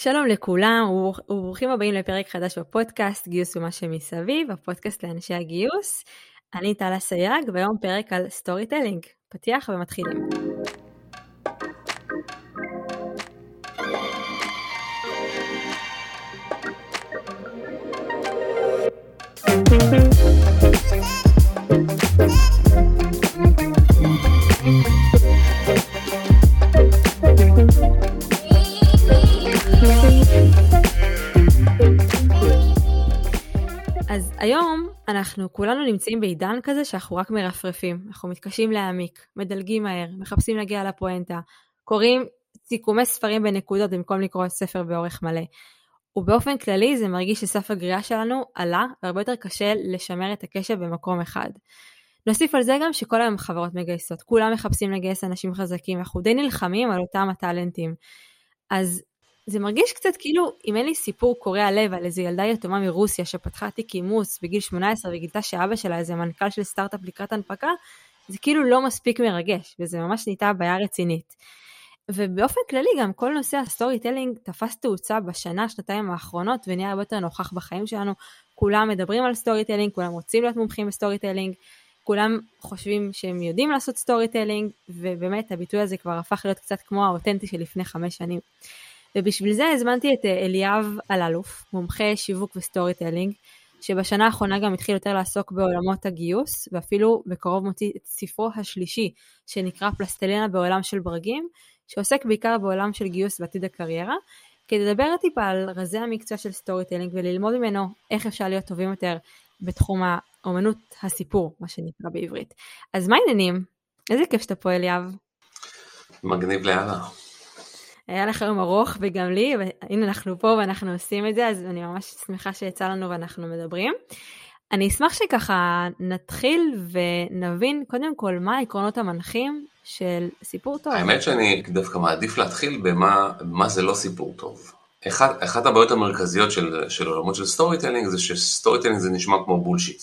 שלום לכולם וברוכים הבאים לפרק חדש בפודקאסט גיוס ומה שמסביב, הפודקאסט לאנשי הגיוס. אני טלה סייג והיום פרק על storytelling. פתיח ומתחילים. אז היום אנחנו כולנו נמצאים בעידן כזה שאנחנו רק מרפרפים, אנחנו מתקשים להעמיק, מדלגים מהר, מחפשים להגיע לפואנטה, קוראים סיכומי ספרים בנקודות במקום לקרוא ספר באורך מלא. ובאופן כללי זה מרגיש שסף הגריעה שלנו עלה והרבה יותר קשה לשמר את הקשב במקום אחד. נוסיף על זה גם שכל היום חברות מגייסות, כולם מחפשים לגייס אנשים חזקים, אנחנו די נלחמים על אותם הטאלנטים. אז זה מרגיש קצת כאילו אם אין לי סיפור קורע לב על איזה ילדה יתומה מרוסיה שפתחה תיק אימוץ בגיל 18 וגילתה שאבא שלה איזה מנכ"ל של סטארט-אפ לקראת הנפקה, זה כאילו לא מספיק מרגש, וזה ממש נהייתה בעיה רצינית. ובאופן כללי גם כל נושא ה storytelling תפס תאוצה בשנה, שנתיים האחרונות ונהיה הרבה יותר נוכח בחיים שלנו. כולם מדברים על storytelling, כולם רוצים להיות מומחים ב storytelling, כולם חושבים שהם יודעים לעשות storytelling, ובאמת הביטוי הזה כבר הפך להיות קצת כמו האותנטי של לפני חמש שנים. ובשביל זה הזמנתי את אה, אליאב אלאלוף, מומחה שיווק ו storytelling, שבשנה האחרונה גם התחיל יותר לעסוק בעולמות הגיוס, ואפילו בקרוב מוציא את ספרו השלישי, שנקרא פלסטלינה בעולם של ברגים, שעוסק בעיקר בעולם של גיוס ועתיד הקריירה, כדי לדבר טיפה על רזי המקצוע של storytelling וללמוד ממנו איך אפשר להיות טובים יותר בתחום האומנות הסיפור, מה שנקרא בעברית. אז מה העניינים? איזה כיף שאתה פה אליאב. מגניב לאללה. היה לך יום ארוך וגם לי, והנה אנחנו פה ואנחנו עושים את זה, אז אני ממש שמחה שיצא לנו ואנחנו מדברים. אני אשמח שככה נתחיל ונבין קודם כל מה העקרונות המנחים של סיפור טוב. האמת שאני דווקא מעדיף להתחיל במה מה זה לא סיפור טוב. אחד, אחת הבעיות המרכזיות של, של עולמות של storytelling זה ש storytelling זה נשמע כמו bullshit.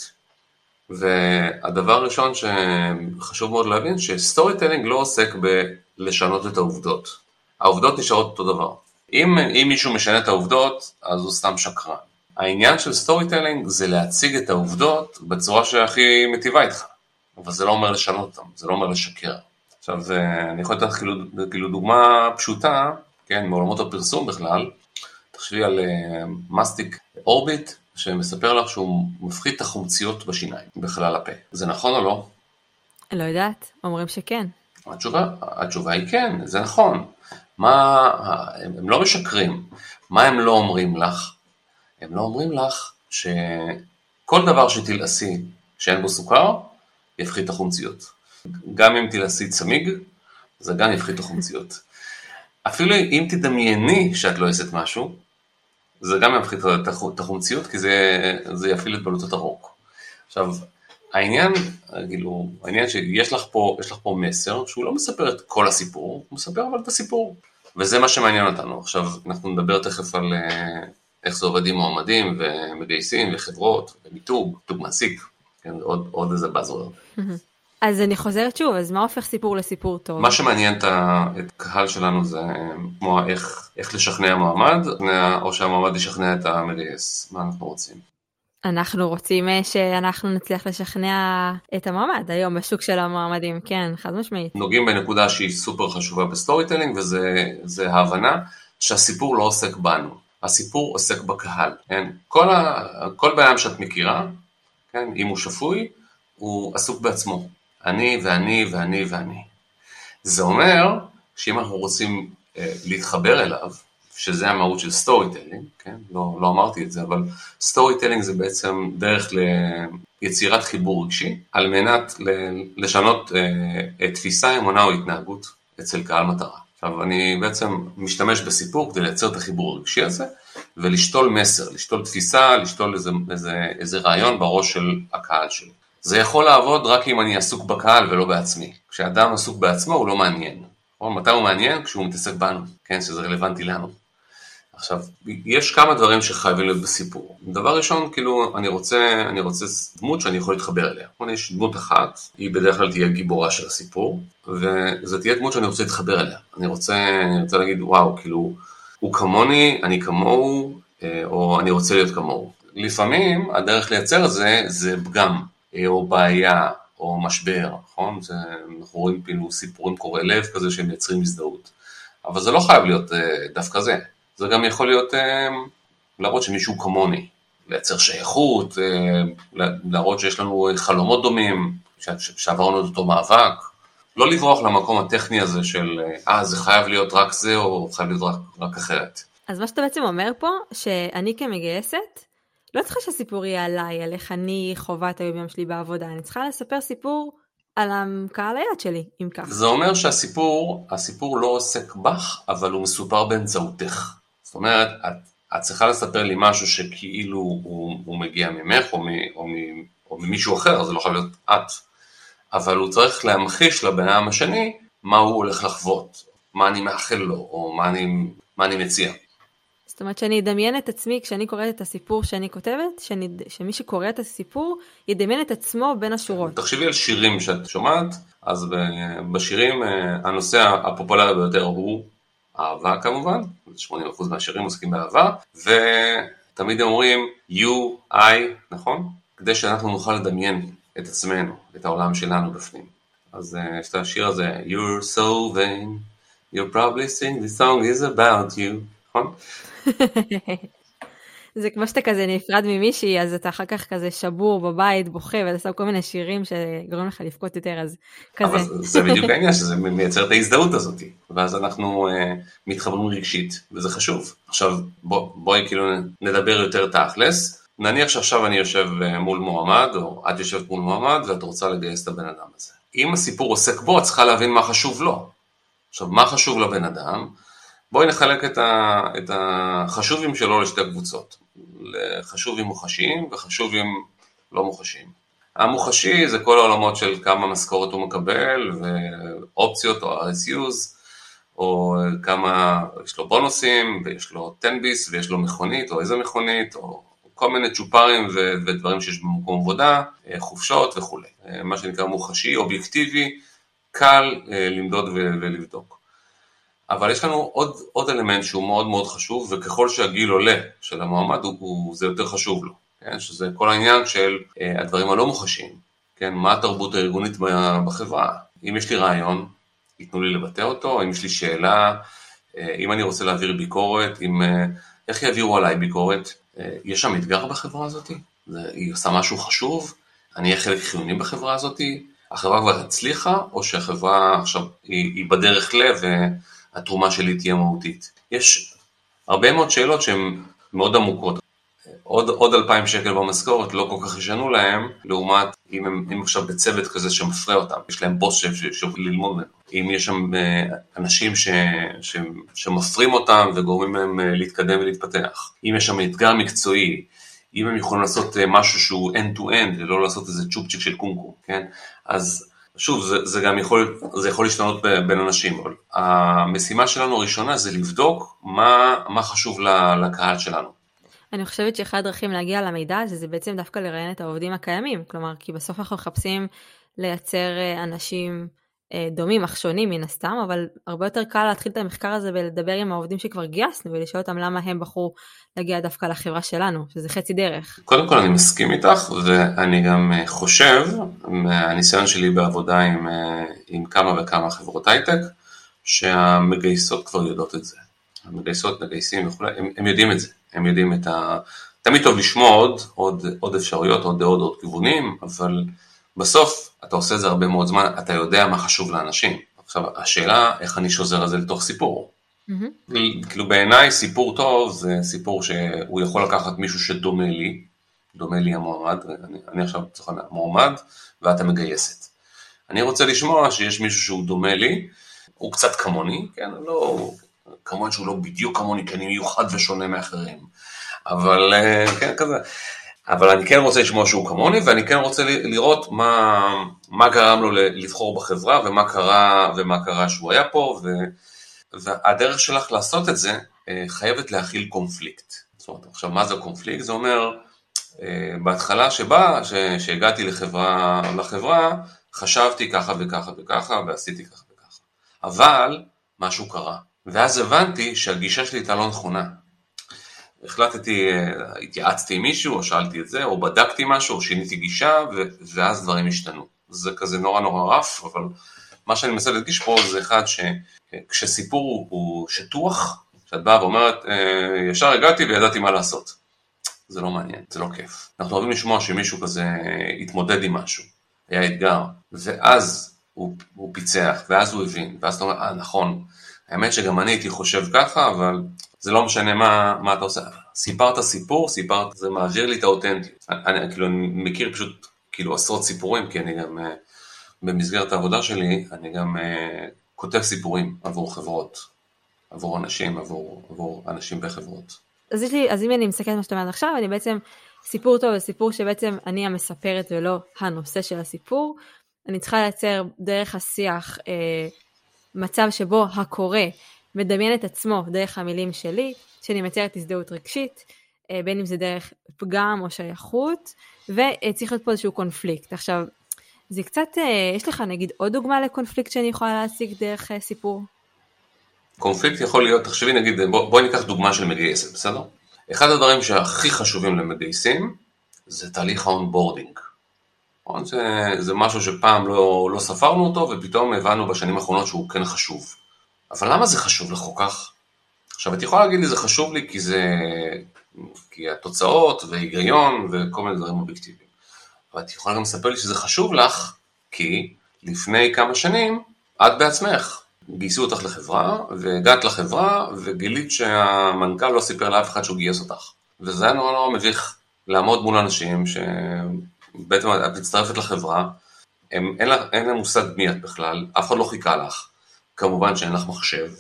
והדבר הראשון שחשוב מאוד להבין ש storytelling לא עוסק בלשנות את העובדות. העובדות נשארות אותו דבר. אם, אם מישהו משנה את העובדות, אז הוא סתם שקרן. העניין של storytelling זה להציג את העובדות בצורה שהכי מטיבה איתך. אבל זה לא אומר לשנות אותם, זה לא אומר לשקר. עכשיו, אני יכול לתת כאילו, כאילו דוגמה פשוטה, כן, מעולמות הפרסום בכלל. תחשבי על אה, מסטיק אורביט, שמספר לך שהוא מפחית את החומציות בשיניים, בחלל הפה. זה נכון או לא? לא יודעת, אומרים שכן. התשובה, התשובה היא כן, זה נכון. מה, הם, הם לא משקרים, מה הם לא אומרים לך? הם לא אומרים לך שכל דבר שתלעשי שאין בו סוכר, יפחית החומציות. גם אם תלעשי צמיג, זה גם יפחית החומציות. אפילו אם תדמייני שאת לא עשית משהו, זה גם יפחית את החומציות, כי זה, זה יפעיל את בלוטות הרוק. עכשיו, העניין, כאילו, העניין שיש לך פה, יש לך פה מסר שהוא לא מספר את כל הסיפור, הוא מספר אבל את הסיפור. וזה מה שמעניין אותנו. עכשיו, אנחנו נדבר תכף על אה, איך זה עובד עם מועמדים ומגייסים וחברות ומיתוג, מיתוג מעסיק, כן, עוד, עוד איזה באזוורד. אז אני חוזרת שוב, אז מה הופך סיפור לסיפור טוב? מה שמעניין את הקהל שלנו זה כמו איך, איך לשכנע מועמד, או שהמועמד ישכנע את המגייס, מה אנחנו רוצים. אנחנו רוצים אה, שאנחנו נצליח לשכנע את המועמד היום בשוק של המועמדים, כן, חד משמעית. נוגעים בנקודה שהיא סופר חשובה ב storytelling וזה ההבנה שהסיפור לא עוסק בנו, הסיפור עוסק בקהל, כן? כל, ה, כל בן אדם שאת מכירה, כן, אם הוא שפוי, הוא עסוק בעצמו. אני ואני ואני ואני. זה אומר שאם אנחנו רוצים אה, להתחבר אליו, שזה המהות של storytelling, כן? לא, לא אמרתי את זה, אבל storytelling זה בעצם דרך ליצירת חיבור רגשי, על מנת לשנות אה, תפיסה, אמונה או התנהגות אצל קהל מטרה. עכשיו, אני בעצם משתמש בסיפור כדי לייצר את החיבור הרגשי הזה, ולשתול מסר, לשתול תפיסה, לשתול איזה, איזה, איזה רעיון בראש של הקהל שלי. זה יכול לעבוד רק אם אני עסוק בקהל ולא בעצמי. כשאדם עסוק בעצמו הוא לא מעניין. או מתי הוא מעניין? כשהוא מתעסק בנו, כן, שזה רלוונטי לנו. עכשיו, יש כמה דברים שחייבים להיות בסיפור. דבר ראשון, כאילו, אני רוצה, אני רוצה דמות שאני יכול להתחבר אליה. יש דמות אחת, היא בדרך כלל תהיה גיבורה של הסיפור, וזו תהיה דמות שאני רוצה להתחבר אליה. אני רוצה, אני רוצה להגיד, וואו, כאילו, הוא כמוני, אני כמוהו, או אני רוצה להיות כמוהו. לפעמים הדרך לייצר את זה, זה פגם, או בעיה, או משבר, נכון? זה, אנחנו רואים כאילו סיפורים קורעי לב כזה שהם מייצרים הזדהות. אבל זה לא חייב להיות דווקא זה. זה גם יכול להיות להראות שמישהו כמוני, לייצר שייכות, להראות שיש לנו חלומות דומים, שעברנו את אותו מאבק, לא לברוח למקום הטכני הזה של, אה, זה חייב להיות רק זה או חייב להיות רק, רק אחרת. אז מה שאתה בעצם אומר פה, שאני כמגייסת, לא צריכה שהסיפור יהיה עליי, על איך אני חווה את היום יום שלי בעבודה, אני צריכה לספר סיפור על הקהל היד שלי, אם כך. זה אומר שהסיפור, הסיפור לא עוסק בך, אבל הוא מסופר באמצעותך. זאת אומרת, את, את צריכה לספר לי משהו שכאילו הוא, הוא מגיע ממך או, מ, או, מ, או ממישהו אחר, זה לא יכול להיות את. אבל הוא צריך להמחיש לבן אדם השני מה הוא הולך לחוות, מה אני מאחל לו, או מה אני, מה אני מציע. זאת אומרת שאני אדמיין את עצמי כשאני קוראת את הסיפור שאני כותבת, שאני, שמי שקורא את הסיפור ידמיין את עצמו בין השורות. תחשבי על שירים שאת שומעת, אז בשירים אה, הנושא הפופולרי ביותר הוא אהבה כמובן, 80% מהשירים עוסקים באהבה, ותמיד אומרים you, I, נכון? כדי שאנחנו נוכל לדמיין את עצמנו, את העולם שלנו בפנים. אז uh, יש את השיר הזה, You're so vain, you're probably sing the song is about you, נכון? זה כמו שאתה כזה נפרד ממישהי, אז אתה אחר כך כזה שבור בבית, בוכה, ואתה שם כל מיני שירים שגורמים לך לבכות יותר, אז כזה. אבל זה בדיוק העניין, שזה מייצר את ההזדהות הזאת, ואז אנחנו uh, מתחברים רגשית, וזה חשוב. עכשיו, בוא, בואי כאילו נדבר יותר תכלס. נניח שעכשיו אני יושב אה, מול מועמד, או את יושבת מול מועמד, ואת רוצה לגייס את הבן אדם הזה. אם הסיפור עוסק בו, את צריכה להבין מה חשוב לו. עכשיו, מה חשוב לבן אדם? בואי נחלק את, ה, את החשובים שלו לשתי קבוצות. לחשובים מוחשיים וחשובים לא מוחשיים. המוחשי זה כל העולמות של כמה משכורת הוא מקבל, ואופציות או RSUs, או כמה, יש לו בונוסים, ויש לו 10 ביס, ויש לו מכונית, או איזה מכונית, או כל מיני צ'ופרים ו- ודברים שיש במקום עבודה, אה, חופשות וכולי. אה, מה שנקרא מוחשי, אובייקטיבי, קל אה, למדוד ו- ולבדוק. אבל יש לנו עוד, עוד אלמנט שהוא מאוד מאוד חשוב, וככל שהגיל עולה של המועמד, הוא, הוא, זה יותר חשוב לו, כן? שזה כל העניין של אה, הדברים הלא מוחשיים, כן? מה התרבות הארגונית בחברה. אם יש לי רעיון, ייתנו לי לבטא אותו, אם יש לי שאלה, אה, אם אני רוצה להעביר ביקורת, אם, אה, איך יעבירו עליי ביקורת, אה, יש שם אתגר בחברה הזאת? היא עושה משהו חשוב? אני אהיה חלק חיוני בחברה הזאת? החברה כבר הצליחה, או שהחברה עכשיו היא, היא בדרך ל... והתרומה שלי תהיה מהותית? יש הרבה מאוד שאלות שהן מאוד עמוקות. עוד, עוד אלפיים שקל במשכורת לא כל כך ישנו להם, לעומת אם הם, אם עכשיו בצוות כזה שמפרה אותם, יש להם בוס שיכול ללמוד ממנו. אם יש שם אה, אנשים ש, ש, שמפרים אותם וגורמים להם אה, להתקדם ולהתפתח. אם יש שם אתגר מקצועי, אם הם יכולים לעשות אה, משהו שהוא end-to-end ולא לעשות איזה צ'ופצ'יק של קומקום, כן? אז שוב, זה, זה גם יכול, זה יכול להשתנות בין אנשים, המשימה שלנו הראשונה זה לבדוק מה, מה חשוב לקהל שלנו. אני חושבת שאחד הדרכים להגיע למידע הזה זה בעצם דווקא לראיין את העובדים הקיימים, כלומר, כי בסוף אנחנו מחפשים לייצר אה, אנשים דומים אך שונים מן הסתם, אבל הרבה יותר קל להתחיל את המחקר הזה ולדבר עם העובדים שכבר גייסנו ולשאול אותם למה הם בחרו להגיע דווקא לחברה שלנו, שזה חצי דרך. קודם כל אני מסכים איתך, ואני גם אה, חושב, מהניסיון שלי בעבודה עם, עם כמה וכמה חברות הייטק, שהמגייסות כבר יודעות את זה. המגייסות, מגייסים וכולי, הם, הם יודעים את זה. הם יודעים את ה... תמיד טוב לשמוע עוד, עוד, עוד אפשרויות, עוד דעות, עוד כיוונים, אבל בסוף אתה עושה את זה הרבה מאוד זמן, אתה יודע מה חשוב לאנשים. עכשיו, השאלה איך אני שוזר את זה לתוך סיפור. Mm-hmm. כאילו בעיניי סיפור טוב זה סיפור שהוא יכול לקחת מישהו שדומה לי, דומה לי המועמד, אני, אני עכשיו צריך לומר מועמד, ואת המגייסת. אני רוצה לשמוע שיש מישהו שהוא דומה לי, הוא קצת כמוני, כן, לא כמובן שהוא לא בדיוק כמוני, כי אני מיוחד ושונה מאחרים, אבל אה, כן, כזה. אבל אני כן רוצה לשמוע שהוא כמוני, ואני כן רוצה לראות מה, מה גרם לו לבחור בחברה, ומה קרה, ומה קרה שהוא היה פה, ו, והדרך שלך לעשות את זה אה, חייבת להכיל קונפליקט. זאת אומרת, עכשיו, מה זה קונפליקט? זה אומר, אה, בהתחלה שבה, שהגעתי לחברה, לחברה, חשבתי ככה וככה וככה, ועשיתי ככה וככה. אבל משהו קרה. ואז הבנתי שהגישה שלי הייתה לא נכונה. החלטתי, אה, התייעצתי עם מישהו, או שאלתי את זה, או בדקתי משהו, או שיניתי גישה, ואז דברים השתנו. זה כזה נורא נורא רף, אבל מה שאני מנסה להדגיש פה זה אחד שכשסיפור הוא שטוח, שאת באה ואומרת, אה, ישר הגעתי וידעתי מה לעשות. זה לא מעניין, זה לא כיף. אנחנו אוהבים לשמוע שמישהו כזה התמודד עם משהו, היה אתגר, ואז הוא, הוא פיצח, ואז הוא הבין, ואז אתה אומר, אה נכון, האמת שגם אני הייתי חושב ככה, אבל זה לא משנה מה, מה אתה עושה. סיפרת סיפור, סיפרת, זה מעביר לי את האותנטיות. אני, כאילו, אני מכיר פשוט כאילו עשרות סיפורים, כי אני גם, אה, במסגרת העבודה שלי, אני גם uh, כותב סיפורים עבור חברות, עבור אנשים, עבור, עבור אנשים בחברות. אז, לי, אז אם אני מסתכלת מה שאתה אומרת עכשיו, אני בעצם, סיפור טוב זה סיפור שבעצם אני המספרת ולא הנושא של הסיפור. אני צריכה לייצר דרך השיח אה, מצב שבו הקורא מדמיין את עצמו דרך המילים שלי, שאני מייצרת הזדהות רגשית, אה, בין אם זה דרך פגם או שייכות, וצריך להיות פה איזשהו קונפליקט. עכשיו, זה קצת, אה, יש לך נגיד עוד דוגמה לקונפליקט שאני יכולה להשיג דרך אה, סיפור? קונפליקט יכול להיות, תחשבי נגיד, בואי בוא ניקח דוגמה של מגייסת, בסדר? אחד הדברים שהכי חשובים למגייסים זה תהליך ה onboarding. נכון? זה, זה משהו שפעם לא, לא ספרנו אותו ופתאום הבנו בשנים האחרונות שהוא כן חשוב. אבל למה זה חשוב לך כל כך? עכשיו את יכולה להגיד לי זה חשוב לי כי זה, כי התוצאות והיגיון וכל מיני דברים אובייקטיביים. אבל את יכולה גם לספר לי שזה חשוב לך כי לפני כמה שנים את בעצמך גייסו אותך לחברה, והגעת לחברה, וגילית שהמנכ"ל לא סיפר לאף אחד שהוא גייס אותך. וזה היה נורא נורא מביך לעמוד מול אנשים שבעצם את מצטרפת לחברה, הם, אין, אין להם מושג מי את בכלל, אף אחד לא חיכה לך, כמובן שאין לך מחשב,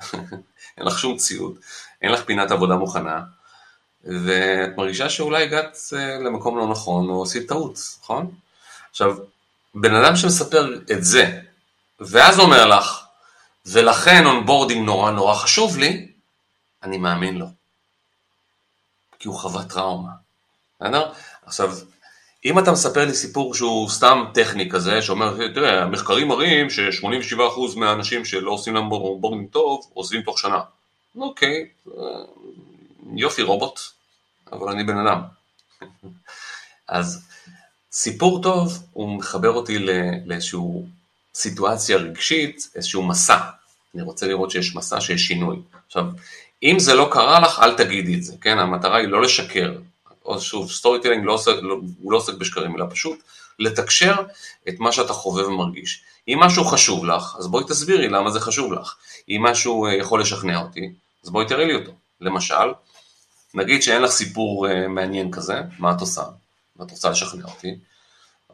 אין לך שום ציוד, אין לך פינת עבודה מוכנה, ואת מרגישה שאולי הגעת אה, למקום לא נכון, או עשית טעות, נכון? עכשיו, בן אדם שמספר את זה, ואז אומר לך, ולכן onboarding נורא נורא חשוב לי, אני מאמין לו. כי הוא חווה טראומה. בסדר? עכשיו, אם אתה מספר לי סיפור שהוא סתם טכני כזה, שאומר, תראה, המחקרים מראים ש-87% מהאנשים שלא עושים להם onboarding טוב, עוזבים תוך שנה. אוקיי, יופי רובוט, אבל אני בן אדם. אז סיפור טוב, הוא מחבר אותי לאיזשהו סיטואציה רגשית, איזשהו מסע. אני רוצה לראות שיש מסע, שיש שינוי. עכשיו, אם זה לא קרה לך, אל תגידי את זה, כן? המטרה היא לא לשקר. או שוב, storytelling לא לא, הוא לא עוסק בשקרים, אלא פשוט לתקשר את מה שאתה חווה ומרגיש. אם משהו חשוב לך, אז בואי תסבירי למה זה חשוב לך. אם משהו אה, יכול לשכנע אותי, אז בואי תראי לי אותו. למשל, נגיד שאין לך סיפור אה, מעניין כזה, מה את עושה? ואת רוצה לשכנע אותי,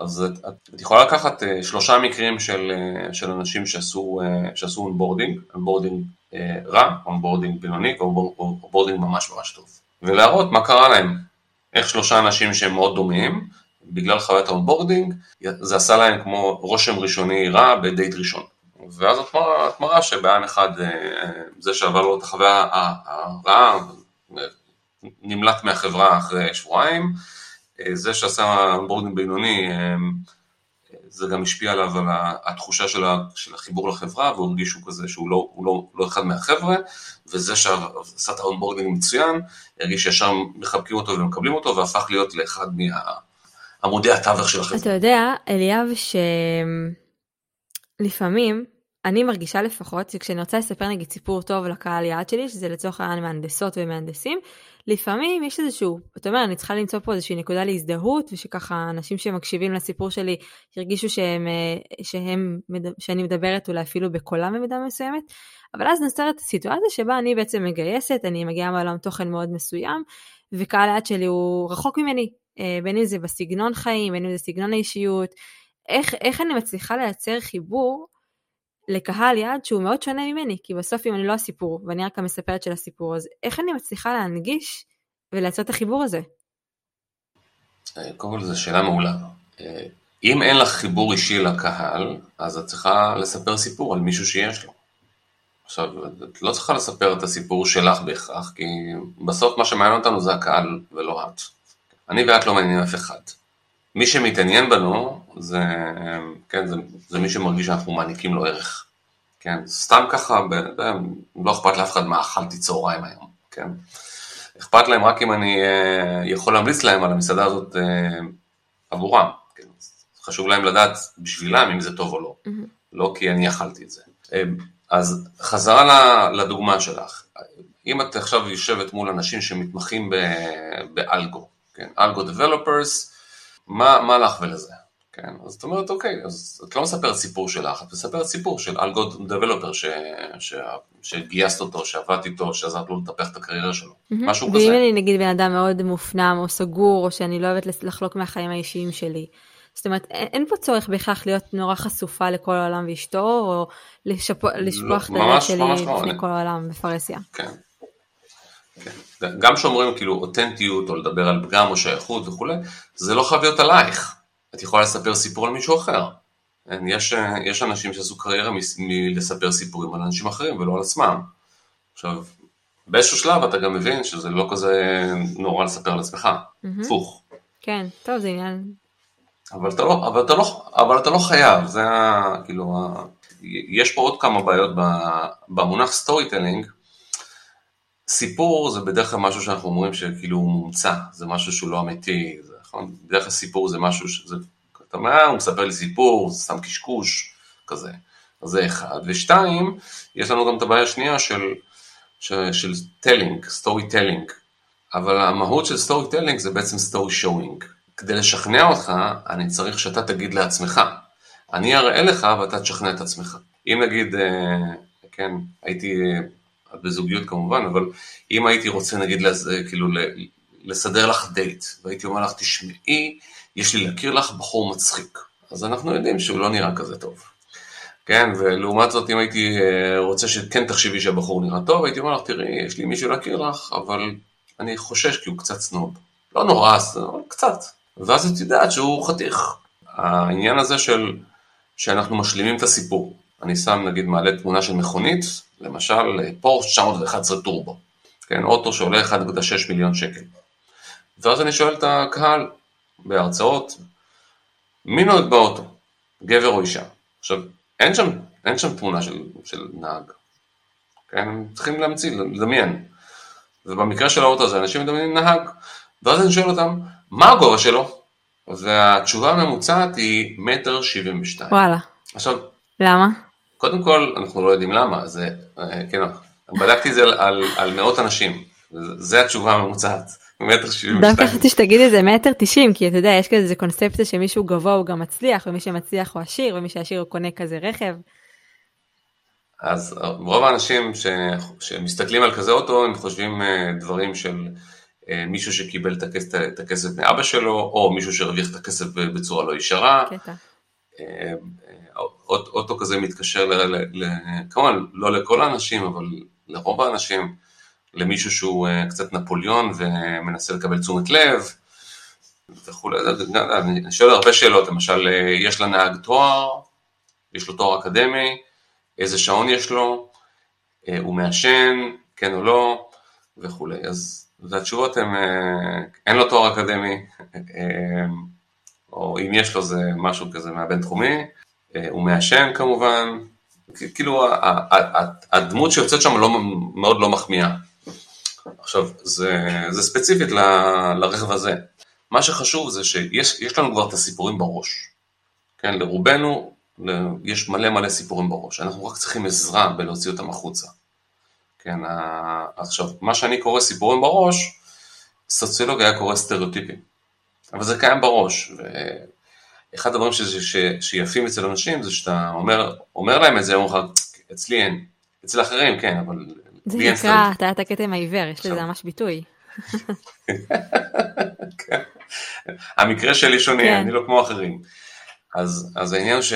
אז את, את יכולה לקחת אה, שלושה מקרים של, אה, של אנשים שעשו, אה, שעשו אונבורדינג, אונבורדינג uh, רע, אונבורדינג בינוני ואונבורדינג ממש ממש טוב, ולהראות מה קרה להם, איך שלושה אנשים שהם מאוד דומים, בגלל חוויית ה onboarding, זה עשה להם כמו רושם ראשוני רע בדייט ראשון. ואז את מראה, את מראה שבעין אחד זה שעבר לו את החוויה הרעה נמלט מהחברה אחרי שבועיים, זה שעשה onboarding בינוני, זה גם השפיע עליו על התחושה של, החיבור לחברה, והוא הרגיש שהוא כזה שהוא לא, לא, לא אחד מהחבר'ה, וזה שעשה את ה onboarding מצוין, הרגיש שישר מחבקים אותו ומקבלים אותו, והפך להיות לאחד מעמודי התווך של החברה. אתה יודע, אליאב, שלפעמים, אני מרגישה לפחות, שכשאני רוצה לספר נגיד סיפור טוב לקהל יעד שלי, שזה לצורך העניין מהנדסות ומהנדסים, לפעמים יש איזשהו, אתה אומר, אני צריכה למצוא פה איזושהי נקודה להזדהות, ושככה אנשים שמקשיבים לסיפור שלי ירגישו שהם, אה, שהם, שאני מדברת אולי אפילו בקולם במידה מסוימת, אבל אז נוצרת סיטואציה שבה אני בעצם מגייסת, אני מגיעה מעולם תוכן מאוד מסוים, וקהל היעד שלי הוא רחוק ממני, אה, בין אם זה בסגנון חיים, בין אם זה סגנון האישיות, איך, איך אני מצליחה לייצר חיבור לקהל יעד שהוא מאוד שונה ממני, כי בסוף אם אני לא הסיפור, ואני רק המספרת של הסיפור, אז איך אני מצליחה להנגיש ולייצר את החיבור הזה? אה, קודם כל זו שאלה מעולה. אה, אם אין לך חיבור אישי לקהל, אז את צריכה לספר סיפור על מישהו שיש לו. עכשיו, את לא צריכה לספר את הסיפור שלך בהכרח, כי בסוף מה שמעניין אותנו זה הקהל ולא את. אני ואת לא מעניינים אף אחד. מי שמתעניין בנו זה, כן, זה, זה מי שמרגיש שאנחנו מעניקים לו ערך. כן, סתם ככה, ב- ב- לא אכפת לאף אחד מה אכלתי צהריים היום, כן. אכפת להם רק אם אני אה, יכול להמליץ להם על המסעדה הזאת אה, עבורם. כן. חשוב להם לדעת בשבילם אם זה טוב או לא, Mm-hmm. לא כי אני אכלתי את זה. אה, אז חזרה ל- לדוגמה שלך. אם את עכשיו יושבת מול אנשים שמתמחים ב- באלגו, כן, אלגו דבלופרס, מה, מה לך ולזה? כן, אז את אומרת, אוקיי, אז את לא מספרת סיפור שלך, את מספרת סיפור של אלגו דבלופר ש, ש, שגייסת אותו, שעבדת איתו, שעזרת לו לטפח את הקריירה שלו, משהו ואם כזה. אני נגיד בן אדם מאוד מופנם או סגור, או שאני לא אוהבת לחלוק מהחיים האישיים שלי. זאת אומרת, אין, אין פה צורך בהכרח להיות נורא חשופה לכל העולם ואשתו, או לשפ... לשפוך את הלב שלי ממש לא, לפני אני- כל העולם בפרהסיה. כן. כן. גם כשאומרים כאילו אותנטיות, או לדבר על פגם או שייכות וכולי, זה לא חייב להיות עלייך. את יכולה לספר סיפור על מישהו אחר. כן, יש, יש אנשים שעשו קריירה מלספר סיפורים על אנשים אחרים ולא על עצמם. עכשיו, באיזשהו שלב אתה גם מבין שזה לא כזה נורא לספר על עצמך, הפוך. כן, טוב, זה עניין... אבל אתה לא, אבל אתה לא, אבל אתה לא חייב, זה ה... כאילו, ה, יש פה עוד כמה בעיות במונח storytelling. סיפור זה בדרך כלל משהו שאנחנו אומרים שכאילו הוא מומצא, זה משהו שהוא לא אמיתי, זה נכון? בדרך כלל סיפור זה משהו שזה, אתה אומר, "אה, הוא מספר לי סיפור, זה סתם קשקוש, כזה. אז זה אחד. ושתיים, יש לנו גם את הבעיה השנייה של, של, של telling, storytelling. אבל המהות של storytelling זה בעצם story showing. כדי לשכנע אותך, אני צריך שאתה תגיד לעצמך. אני אראה לך ואתה תשכנע את עצמך. אם נגיד, אה, כן, הייתי אה, בזוגיות כמובן, אבל אם הייתי רוצה נגיד, לז- אה, כאילו, לסדר לך דייט, והייתי אומר לך, תשמעי, יש לי להכיר לך בחור מצחיק. אז אנחנו יודעים שהוא לא נראה כזה טוב. כן, ולעומת זאת, אם הייתי אה, רוצה שכן תחשבי שהבחור נראה טוב, הייתי אומר לך, תראי, יש לי מישהו להכיר לך, אבל אני חושש כי הוא קצת סנוב. לא נורא, אבל קצת. ואז את יודעת שהוא חתיך. העניין הזה של, שאנחנו משלימים את הסיפור. אני שם, נגיד, מעלה תמונה של מכונית, למשל, פורש 911 טורבו. כן, אוטו שעולה 1.6 מיליון שקל. ואז אני שואל את הקהל בהרצאות, מי נוהג באוטו? גבר או אישה? עכשיו, אין שם, אין שם תמונה של, של נהג. כן, הם צריכים להמציא, לדמיין. ובמקרה של האוטו הזה, אנשים מדמיינים נהג. ואז אני שואל אותם, מה הגובה שלו? והתשובה הממוצעת היא מטר שבעים ושתיים. וואלה, עכשיו, למה? קודם כל, אנחנו לא יודעים למה, זה, אה, כן, בדקתי את זה על, על, על מאות אנשים, זה התשובה הממוצעת, מטר שבעים דווקא ושתיים. חשבתי שתגיד זה מטר תשעים, כי אתה יודע, יש כזה קונספציה שמישהו גבוה הוא גם מצליח, ומי שמצליח הוא עשיר, ומי שעשיר הוא קונה כזה רכב. אז רוב האנשים ש, שמסתכלים על כזה אוטו, הם חושבים אה, דברים של אה, מישהו שקיבל את הכסף, את הכסף מאבא שלו, או מישהו שהרוויח את הכסף בצורה לא ישרה. קטע. אוט- אוטו כזה מתקשר, ל, ל, ל, כמובן לא לכל האנשים, אבל לרוב האנשים, למישהו שהוא אה, קצת נפוליאון ומנסה לקבל תשומת לב וכולי. אני שואל הרבה שאלות, למשל, אה, יש לנהג תואר, יש לו תואר אקדמי, איזה שעון יש לו, אה, הוא מעשן, כן או לא, וכולי. אז והתשובות הן, אין לו תואר אקדמי, או אם יש לו זה משהו כזה מהבינתחומי, הוא מעשן כמובן, כאילו הדמות שיוצאת שם לא, מאוד לא מחמיאה. עכשיו, זה, זה ספציפית ל- לרכב הזה. מה שחשוב זה שיש יש לנו כבר את הסיפורים בראש. כן, לרובנו יש מלא מלא סיפורים בראש, אנחנו רק צריכים עזרה בלהוציא אותם החוצה. כן, עכשיו, מה שאני קורא סיפורים בראש, סוציולוג היה קורא סטריאוטיפים. אבל זה קיים בראש, ואחד הדברים שיפים אצל אנשים זה שאתה אומר, אומר להם את זה, אומרים לך, אצלי אין, אצל אחרים כן, אבל זה נקרא הטיית הכתם העיוור, יש לזה. ממש ביטוי. כן. המקרה שלי שונה, כן. אני לא כמו אחרים. אז, אז העניין ש...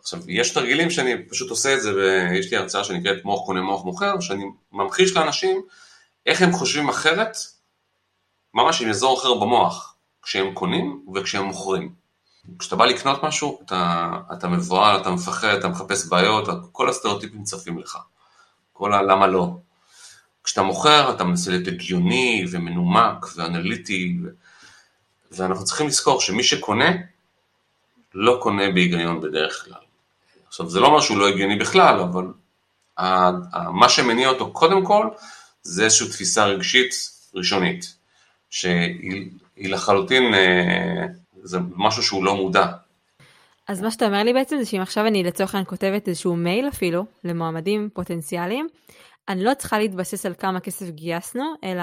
עכשיו, יש תרגילים שאני פשוט עושה את זה, ויש לי הרצאה שנקראת מוח קונה מוח מוכר, שאני ממחיש לאנשים איך הם חושבים אחרת, ממש עם אזור אחר במוח, כשהם קונים וכשהם מוכרים. כשאתה בא לקנות משהו, אתה, אתה מבוהל, אתה מפחד, אתה מחפש בעיות, כל הסטריאוטיפים צפים לך. כל הלמה לא. כשאתה מוכר, אתה מנסה להיות הגיוני ומנומק ואנליטי, ו... ואנחנו צריכים לזכור שמי שקונה, לא קונה בהיגיון בדרך כלל. עכשיו, זה לא אומר שהוא לא הגיוני בכלל, אבל מה שמניע אותו קודם כל, זה איזושהי תפיסה רגשית ראשונית, שהיא לחלוטין, אה, זה משהו שהוא לא מודע. אז מה שאתה אומר לי בעצם זה שאם עכשיו אני לצורך העניין כותבת איזשהו מייל אפילו למועמדים פוטנציאליים, אני לא צריכה להתבסס על כמה כסף גייסנו, אלא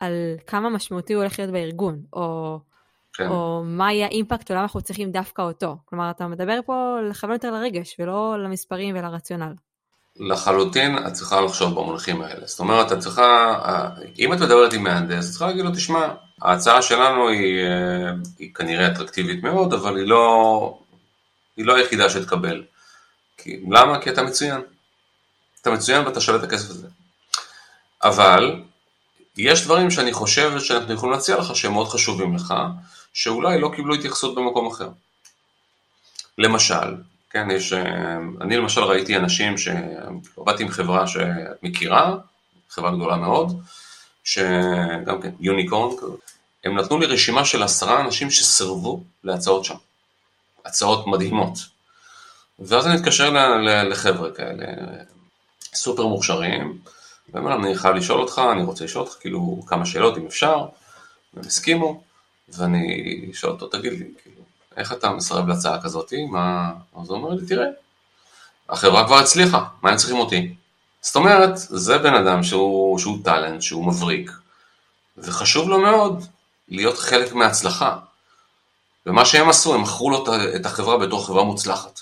על כמה משמעותי הוא הולך להיות בארגון, או, כן. או מה יהיה האימפקט, או למה אנחנו צריכים דווקא אותו. כלומר, אתה מדבר פה לכוון יותר לרגש, ולא למספרים ולרציונל. לחלוטין את צריכה לחשוב במונחים האלה. זאת אומרת, את צריכה, אם את מדברת עם מהנדס, את צריכה להגיד לו, תשמע, ההצעה שלנו היא, אה, היא כנראה אטרקטיבית מאוד, אבל היא לא, היא לא היחידה שתקבל. כי, למה? כי אתה מצוין. אתה מצוין ואתה שווה את הכסף הזה. אבל יש דברים שאני חושב שאנחנו יכולים להציע לך שהם מאוד חשובים לך, שאולי לא קיבלו התייחסות במקום אחר. למשל, כן, יש, אה, אני למשל ראיתי אנשים שעבדתי עם חברה שאת מכירה, חברה גדולה מאוד, שגם כן, יוניקורן, הם נתנו לי רשימה של עשרה אנשים שסירבו להצעות שם. הצעות מדהימות. ואז אני מתקשר לחבר'ה כאלה, סופר מוכשרים, ואומר להם, אני חייב לשאול אותך, אני רוצה לשאול אותך כאילו כמה שאלות אם אפשר, והם הסכימו, ואני שואל אותו, תגיד לי, כאילו, איך אתה מסרב להצעה כזאתי? מה... אז הוא אומר לי, תראה, החברה כבר הצליחה, מה הם צריכים אותי? זאת אומרת, זה בן אדם שהוא, שהוא טאלנט, שהוא מבריק, וחשוב לו מאוד להיות חלק מההצלחה. ומה שהם עשו, הם מכרו לו את החברה בתור חברה מוצלחת.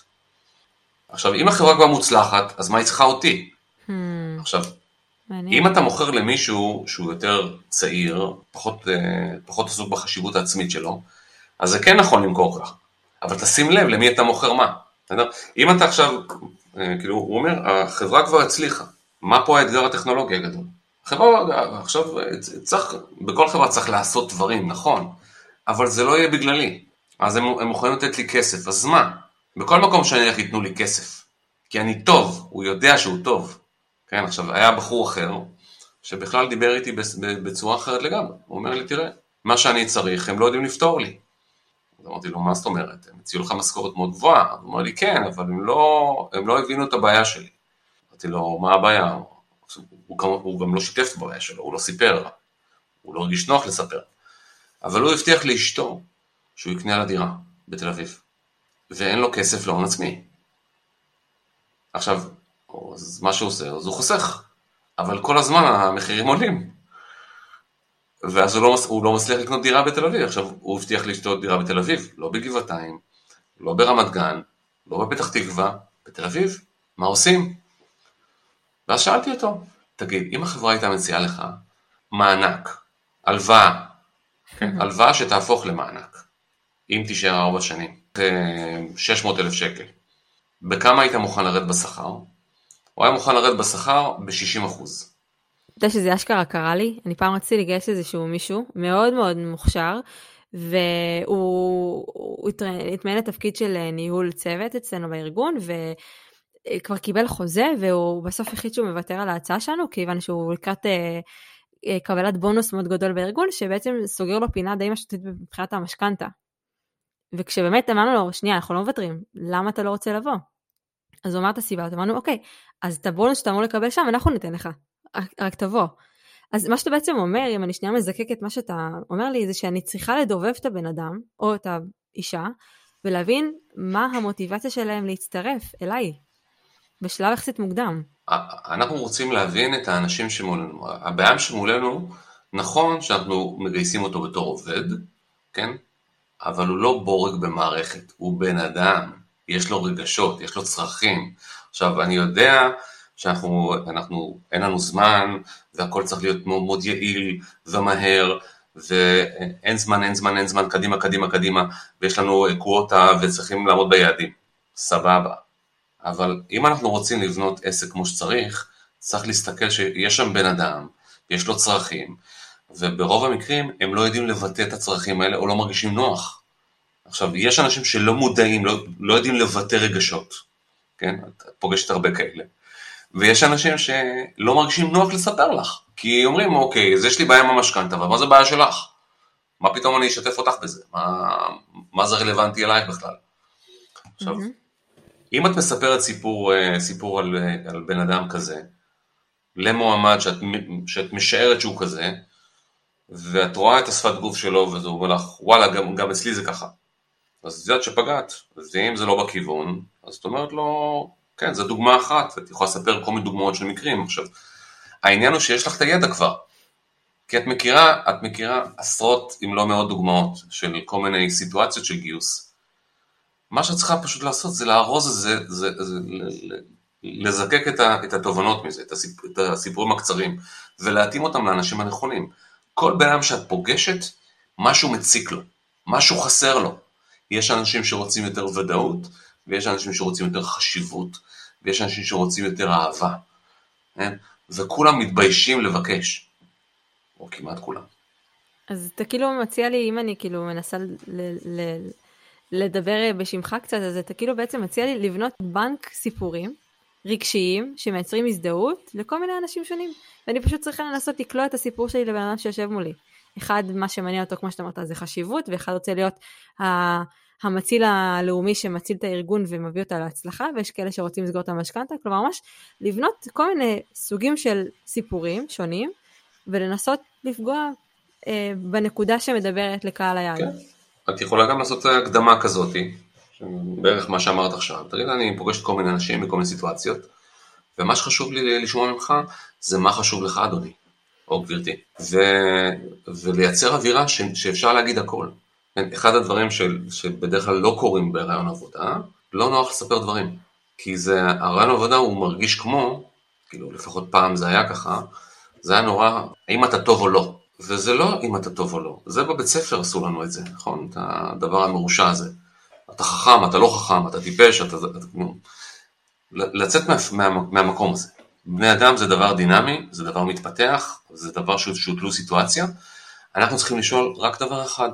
עכשיו, אם החברה כבר מוצלחת, אז מה היא צריכה אותי? Hmm. עכשיו, מעניין. אם אתה מוכר למישהו שהוא יותר צעיר, פחות, אה, פחות עסוק בחשיבות העצמית שלו, אז זה כן נכון למכור ככה, אבל תשים לב למי אתה מוכר מה. אם אתה עכשיו, כאילו, הוא אומר, החברה כבר הצליחה, מה פה האתגר הטכנולוגי הגדול? חברה, עכשיו, צריך, בכל חברה צריך לעשות דברים, נכון, אבל זה לא יהיה בגללי. אז הם, הם מוכנים לתת לי כסף, אז מה? בכל מקום שאני אלך ייתנו לי כסף. כי אני טוב, הוא יודע שהוא טוב. כן, עכשיו, היה בחור אחר, שבכלל דיבר איתי בצורה אחרת לגמרי. הוא אומר לי, תראה, מה שאני צריך, הם לא יודעים לפתור לי. אז אמרתי לו, מה זאת אומרת? הם הציעו לך משכורת מאוד גבוהה. הוא אמר לי, כן, אבל הם לא, הם לא הבינו את הבעיה שלי. אמרתי לו, מה הבעיה? הוא, גם, הוא גם לא שיתף את הבעיה שלו, הוא לא סיפר. הוא לא הרגיש נוח לספר. אבל הוא הבטיח לאשתו שהוא יקנה לה דירה בתל אביב, ואין לו כסף להון עצמי. עכשיו, אז מה שהוא עושה, אז הוא חוסך, אבל כל הזמן המחירים עולים. ואז הוא לא, הוא לא מצליח לקנות דירה בתל אביב. עכשיו, הוא הבטיח לאשתו דירה בתל אביב, לא בגבעתיים, לא ברמת גן, לא בפתח תקווה, בתל אביב. מה עושים? ואז שאלתי אותו, תגיד, אם החברה הייתה מציעה לך מענק, הלוואה, כן, הלוואה שתהפוך למענק, אם תישאר ארבע שנים, 600 אלף שקל, בכמה היית מוכן לרדת בשכר? הוא היה מוכן לרדת בשכר ב-60 אחוז. יודע שזה אשכרה קרה לי, אני פעם רציתי לגייס איזשהו מישהו מאוד מאוד מוכשר, והוא התמיין לתפקיד של אה, ניהול צוות אצלנו בארגון, וכבר קיבל חוזה, והוא בסוף החליט שהוא מוותר על ההצעה שלנו, כיוון שהוא לקראת אה, אה, קבלת בונוס מאוד גדול בארגון, שבעצם סוגר לו פינה די משמעותית מבחינת המשכנתה. וכשבאמת אמרנו לו, שנייה, אנחנו לא מוותרים, למה אתה לא רוצה לבוא? אז הוא אמר את הסיבה, אז אמרנו, אוקיי, אז את הבונוס שאתה אמור לקבל שם, אנחנו ניתן לך, רק, תבוא. אז מה שאתה בעצם אומר, אם אני שנייה מזקק את מה שאתה אומר לי, זה שאני צריכה לדובב את הבן אדם, או את האישה, ולהבין מה המוטיבציה שלהם להצטרף אליי, בשלב יחסית מוקדם. אנחנו רוצים להבין את האנשים שמולנו. הבעיה שמולנו, נכון שאנחנו מגייסים אותו בתור עובד, כן? אבל הוא לא בורג במערכת, הוא בן אדם, יש לו רגשות, יש לו צרכים. עכשיו, אני יודע שאנחנו, אנחנו, אין לנו זמן, והכל צריך להיות מאוד, יעיל ומהר, ואין זמן, אין זמן, אין זמן, קדימה, קדימה, קדימה, ויש לנו קווטה וצריכים לעמוד ביעדים. סבבה. אבל אם אנחנו רוצים לבנות עסק כמו שצריך, צריך להסתכל שיש שם בן אדם, יש לו צרכים, וברוב המקרים הם לא יודעים לבטא את הצרכים האלה או לא מרגישים נוח. עכשיו, יש אנשים שלא מודעים, לא, לא יודעים לבטא רגשות, כן? את פוגשת הרבה כאלה. ויש אנשים שלא מרגישים נוח לספר לך, כי אומרים, אוקיי, אז יש לי בעיה עם המשכנתה, אבל מה זה בעיה שלך? מה פתאום אני אשתף אותך בזה? מה, מה זה רלוונטי אלייך בכלל? עכשיו. אם את מספרת סיפור, אה, סיפור על, אה, על בן אדם כזה, למועמד שאת, שאת משערת שהוא כזה, ואת רואה את השפת גוף שלו וזה אומר לך, וואלה, גם, גם אצלי זה ככה. אז את יודעת שפגעת, ואם זה לא בכיוון, אז את אומרת לו, כן, זו דוגמה אחת, את יכולה לספר כל מיני דוגמאות של מקרים. עכשיו, העניין הוא שיש לך את הידע כבר. כי את מכירה, את מכירה עשרות אם לא מאות דוגמאות של כל מיני סיטואציות של גיוס. מה שאת צריכה פשוט לעשות זה לארוז את זה, זה, זה, זה לזקק את, ה, את התובנות מזה, את, הסיפ, את הסיפורים הקצרים, ולהתאים אותם לאנשים הנכונים. כל בן אדם שאת פוגשת, משהו מציק לו, משהו חסר לו. יש אנשים שרוצים יותר ודאות, ויש אנשים שרוצים יותר חשיבות, ויש אנשים שרוצים יותר אהבה. כן? וכולם מתביישים לבקש. או כמעט כולם. אז אתה כאילו מציע לי, אם אני כאילו מנסה ל- ל- לדבר בשמך קצת, אז אתה כאילו בעצם מציע לי לבנות בנק סיפורים רגשיים שמייצרים הזדהות לכל מיני אנשים שונים. ואני פשוט צריכה לנסות לקלוע את הסיפור שלי לבן אדם שיושב מולי. אחד, מה שמעניין אותו, כמו שאתה אמרת, זה חשיבות, ואחד רוצה להיות ה... המציל הלאומי שמציל את הארגון ומביא אותה להצלחה, ויש כאלה שרוצים לסגור את המשכנתה, כלומר ממש לבנות כל מיני סוגים של סיפורים שונים, ולנסות לפגוע אה, בנקודה שמדברת לקהל היעד. כן. את יכולה גם לעשות הקדמה כזאת, בערך מה שאמרת עכשיו. תראי, אני פוגשת כל מיני אנשים בכל מיני סיטואציות, ומה שחשוב לי לשמוע ממך, זה מה חשוב לך, אדוני, או גברתי, ו... ולייצר אווירה ש... שאפשר להגיד הכל. כן, אחד הדברים של... שבדרך כלל לא קורים ברעיון עבודה, לא נוח לספר דברים. כי זה, הרעיון עבודה הוא מרגיש כמו, כאילו לפחות פעם זה היה ככה, זה היה נורא, האם אתה טוב או לא. וזה לא אם אתה טוב או לא, זה בבית ספר עשו לנו את זה, נכון? את הדבר המרושע הזה. אתה חכם, אתה לא חכם, אתה טיפש, אתה... אתה לצאת מה, מה, מהמקום הזה. בני אדם זה דבר דינמי, זה דבר מתפתח, זה דבר שהוא, תלוי סיטואציה. אנחנו צריכים לשאול רק דבר אחד,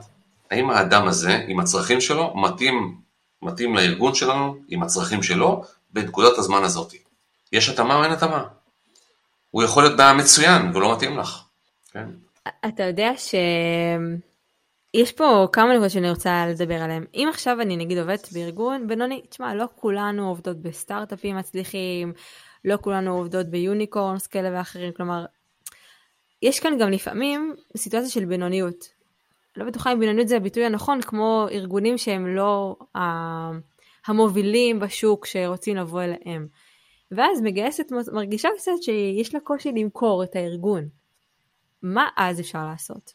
האם האדם הזה, עם הצרכים שלו, מתאים, מתאים לארגון שלנו, עם הצרכים שלו, בנקודת הזמן הזאת. יש התאמה או אין התאמה? הוא יכול להיות בעיה מצוין ולא מתאים לך. כן? אתה יודע שיש פה כמה נקודות שאני רוצה לדבר עליהן. אם עכשיו אני נגיד עובדת בארגון בינוני, תשמע, לא כולנו עובדות בסטארט-אפים מצליחים, לא כולנו עובדות ביוניקורנס כאלה ואחרים, כלומר, יש כאן גם לפעמים סיטואציה של בינוניות. לא בטוחה אם בינוניות זה הביטוי הנכון, כמו ארגונים שהם לא המובילים בשוק שרוצים לבוא אליהם. ואז מגייסת מרגישה קצת שיש לה קושי למכור את הארגון. מה אז אפשר לעשות?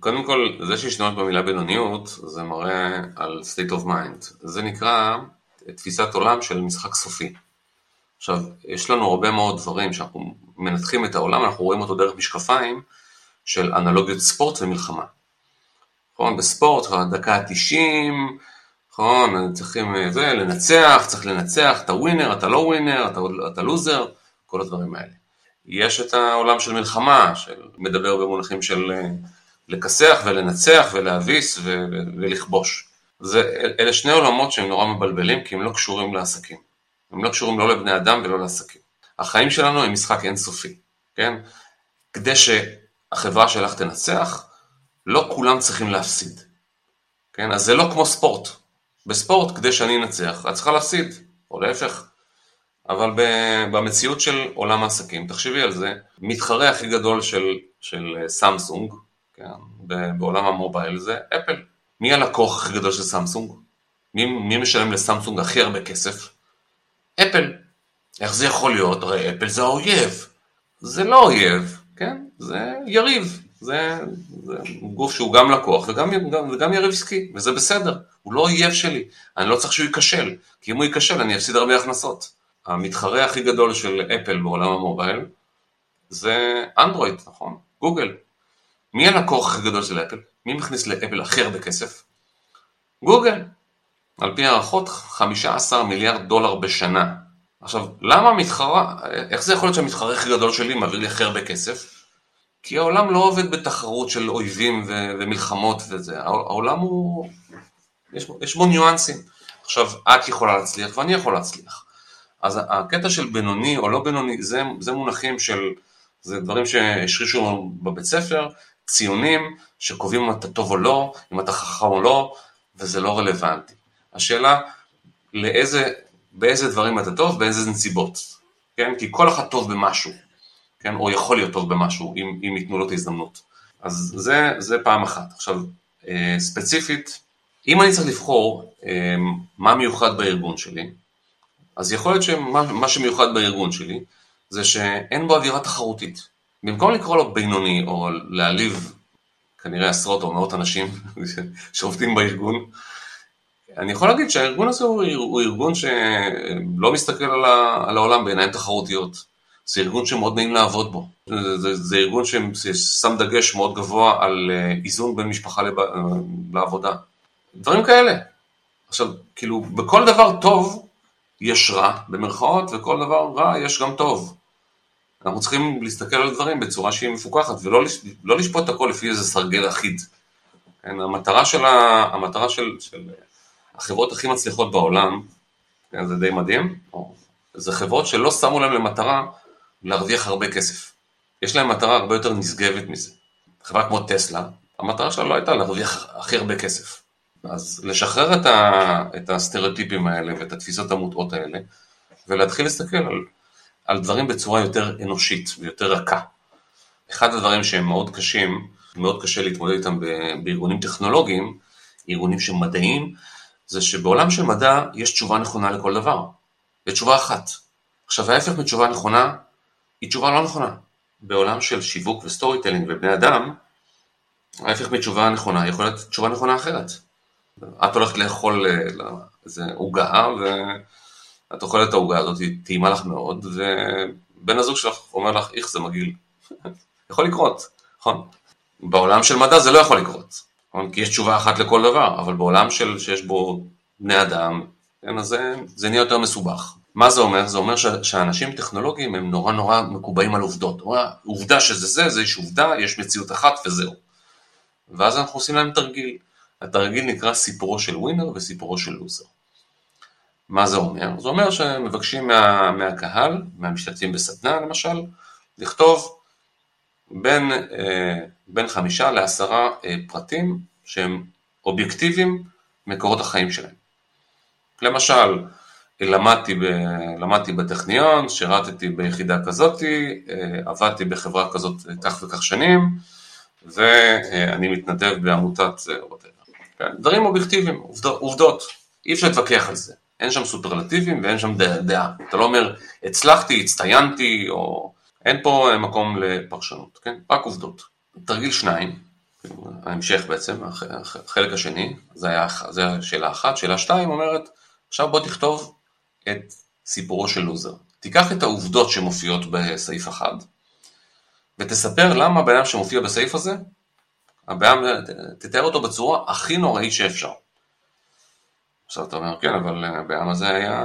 קודם כל, זה שהשתמש במילה בינוניות, זה מראה על state of mind. זה נקרא תפיסת עולם של משחק סופי. עכשיו, יש לנו הרבה מאוד דברים שאנחנו מנתחים את העולם, אנחנו רואים אותו דרך משקפיים של אנלוגיות ספורט ומלחמה. נכון, בספורט, דקה ה-90, נכון, צריכים אה, זה, לנצח, צריך לנצח, אתה ווינר, אתה לא ווינר, אתה, אתה לוזר, כל הדברים האלה. יש את העולם של מלחמה, שמדבר במונחים של אה, לכסח ולנצח ולהביס ו- ולכבוש. זה, אלה שני עולמות שהם נורא מבלבלים, כי הם לא קשורים לעסקים. הם לא קשורים לא לבני אדם ולא לעסקים. החיים שלנו הם משחק אינסופי, כן? כדי שהחברה שלך תנצח, לא כולם צריכים להפסיד. כן? אז זה לא כמו ספורט. בספורט, כדי שאני אנצח, את צריכה להפסיד, או להפך. אבל במציאות של עולם העסקים, תחשבי על זה, מתחרה הכי גדול של, של סמסונג, כן, בעולם המובייל זה אפל. מי הלקוח הכי גדול של סמסונג? מי, מי משלם לסמסונג הכי הרבה כסף? אפל. איך זה יכול להיות? הרי אפל זה האויב. זה לא אויב, כן? זה יריב. זה, זה גוף שהוא גם לקוח וגם, גם, וגם יריב עסקי, וזה בסדר. הוא לא אויב שלי. אני לא צריך שהוא ייכשל, כי אם הוא ייכשל אני אפסיד הרבה הכנסות. המתחרה הכי גדול של אפל בעולם המובייל זה אנדרואיד, נכון? גוגל. מי הלקוח הכי גדול של אפל? מי מכניס לאפל הכי הרבה כסף? גוגל. על פי הערכות 15 מיליארד דולר בשנה. עכשיו, למה המתחרה, איך זה יכול להיות שהמתחרה הכי גדול שלי מעביר לי הכי הרבה כסף? כי העולם לא עובד בתחרות של אויבים ומלחמות וזה, העולם הוא, יש, יש בו ניואנסים. עכשיו, את יכולה להצליח ואני יכול להצליח. אז הקטע של בינוני או לא בינוני, זה, זה מונחים של, זה דברים שהשרישו בבית ספר, ציונים שקובעים אם אתה טוב או לא, אם אתה חכם או לא, וזה לא רלוונטי. השאלה, לאיזה באיזה דברים אתה טוב, באיזה נסיבות, כן? כי כל אחד טוב במשהו, כן? או יכול להיות טוב במשהו, אם, אם ייתנו לו את ההזדמנות. אז זה, זה פעם אחת. עכשיו, אה, ספציפית, אם אני צריך לבחור אה, מה מיוחד בארגון שלי, אז יכול להיות שמה שמיוחד בארגון שלי זה שאין בו אווירה תחרותית. במקום לקרוא לו בינוני או להעליב כנראה עשרות או מאות אנשים שעובדים בארגון, אני יכול להגיד שהארגון הזה הוא, ארגון שלא מסתכל על העולם בעיניים תחרותיות. זה ארגון שמאוד נעים לעבוד בו. זה, זה, זה ארגון ששם דגש מאוד גבוה על אה, איזון בין משפחה לב, אה, לעבודה. דברים כאלה. עכשיו, כאילו, בכל דבר טוב יש רע, במרכאות, וכל דבר רע יש גם טוב. אנחנו צריכים להסתכל על דברים בצורה שהיא מפוקחת, ולא לא לשפוט את הכל לפי איזה סרגל אחיד. כן, המטרה של, ה, המטרה של, של החברות הכי מצליחות בעולם, כן, זה די מדהים, זה חברות שלא שמו להם למטרה להרוויח הרבה כסף. יש להם מטרה הרבה יותר נשגבת מזה. חברה כמו טסלה, המטרה שלה לא הייתה להרוויח הכי הרבה כסף. אז לשחרר את, ה, את הסטריאוטיפים האלה ואת התפיסות המוטעות האלה, ולהתחיל להסתכל על, על דברים בצורה יותר אנושית ויותר רכה. אחד הדברים שהם מאוד קשים, מאוד קשה להתמודד איתם בארגונים טכנולוגיים, ארגונים שהם מדעיים, זה שבעולם של מדע יש תשובה נכונה לכל דבר. יש תשובה אחת. עכשיו ההפך מתשובה נכונה היא תשובה לא נכונה. בעולם של שיווק ו storytelling ובני אדם, ההפך מתשובה נכונה יכול להיות תשובה נכונה אחרת. את הולכת לאכול אה, איזה עוגה, ואת אוכלת את העוגה הזאת, היא טעימה לך מאוד, ובן הזוג שלך אומר לך, איך זה מגעיל. יכול לקרות, נכון? בעולם של מדע זה לא יכול לקרות, נכון? כי יש תשובה אחת לכל דבר, אבל בעולם של, שיש בו בני אדם, כן, אז זה, זה נהיה יותר מסובך. מה זה אומר? זה אומר שאנשים טכנולוגיים הם נורא נורא מקובעים על עובדות. עובדה שזה זה, זה יש עובדה, יש מציאות אחת וזהו. ואז אנחנו עושים להם תרגיל. התרגיל נקרא סיפורו של ווינר וסיפורו של לוזר. מה זה אומר? זה אומר שמבקשים מה, מהקהל, מהמשתתפים בסדנה למשל, לכתוב בין, אה, בין חמישה לעשרה אה, פרטים שהם אובייקטיביים מקורות החיים שלהם. למשל, למדתי, ב, למדתי בטכניון, שירתתי ביחידה כזאתי, אה, עבדתי בחברה כזאת כך וכך שנים, ואני מתנדב בעמותת כן, דברים אובייקטיביים, עובדות, אי אפשר להתווכח על זה. אין שם סופרלטיבים ואין שם דעה. אתה לא אומר, הצלחתי, הצטיינתי, או... אין פה מקום לפרשנות, כן? רק עובדות. תרגיל שניים, ההמשך בעצם, החלק השני, זה היה, זה היה שאלה אחת. שאלה שתיים אומרת, עכשיו בוא תכתוב את סיפורו של לוזר. תיקח את העובדות שמופיעות בסעיף אחד, ותספר למה הבן אדם שמופיע בסעיף הזה הבעיה, תתאר אותו בצורה הכי נוראית שאפשר. עכשיו אתה אומר, כן, אבל הבעיה הזה היה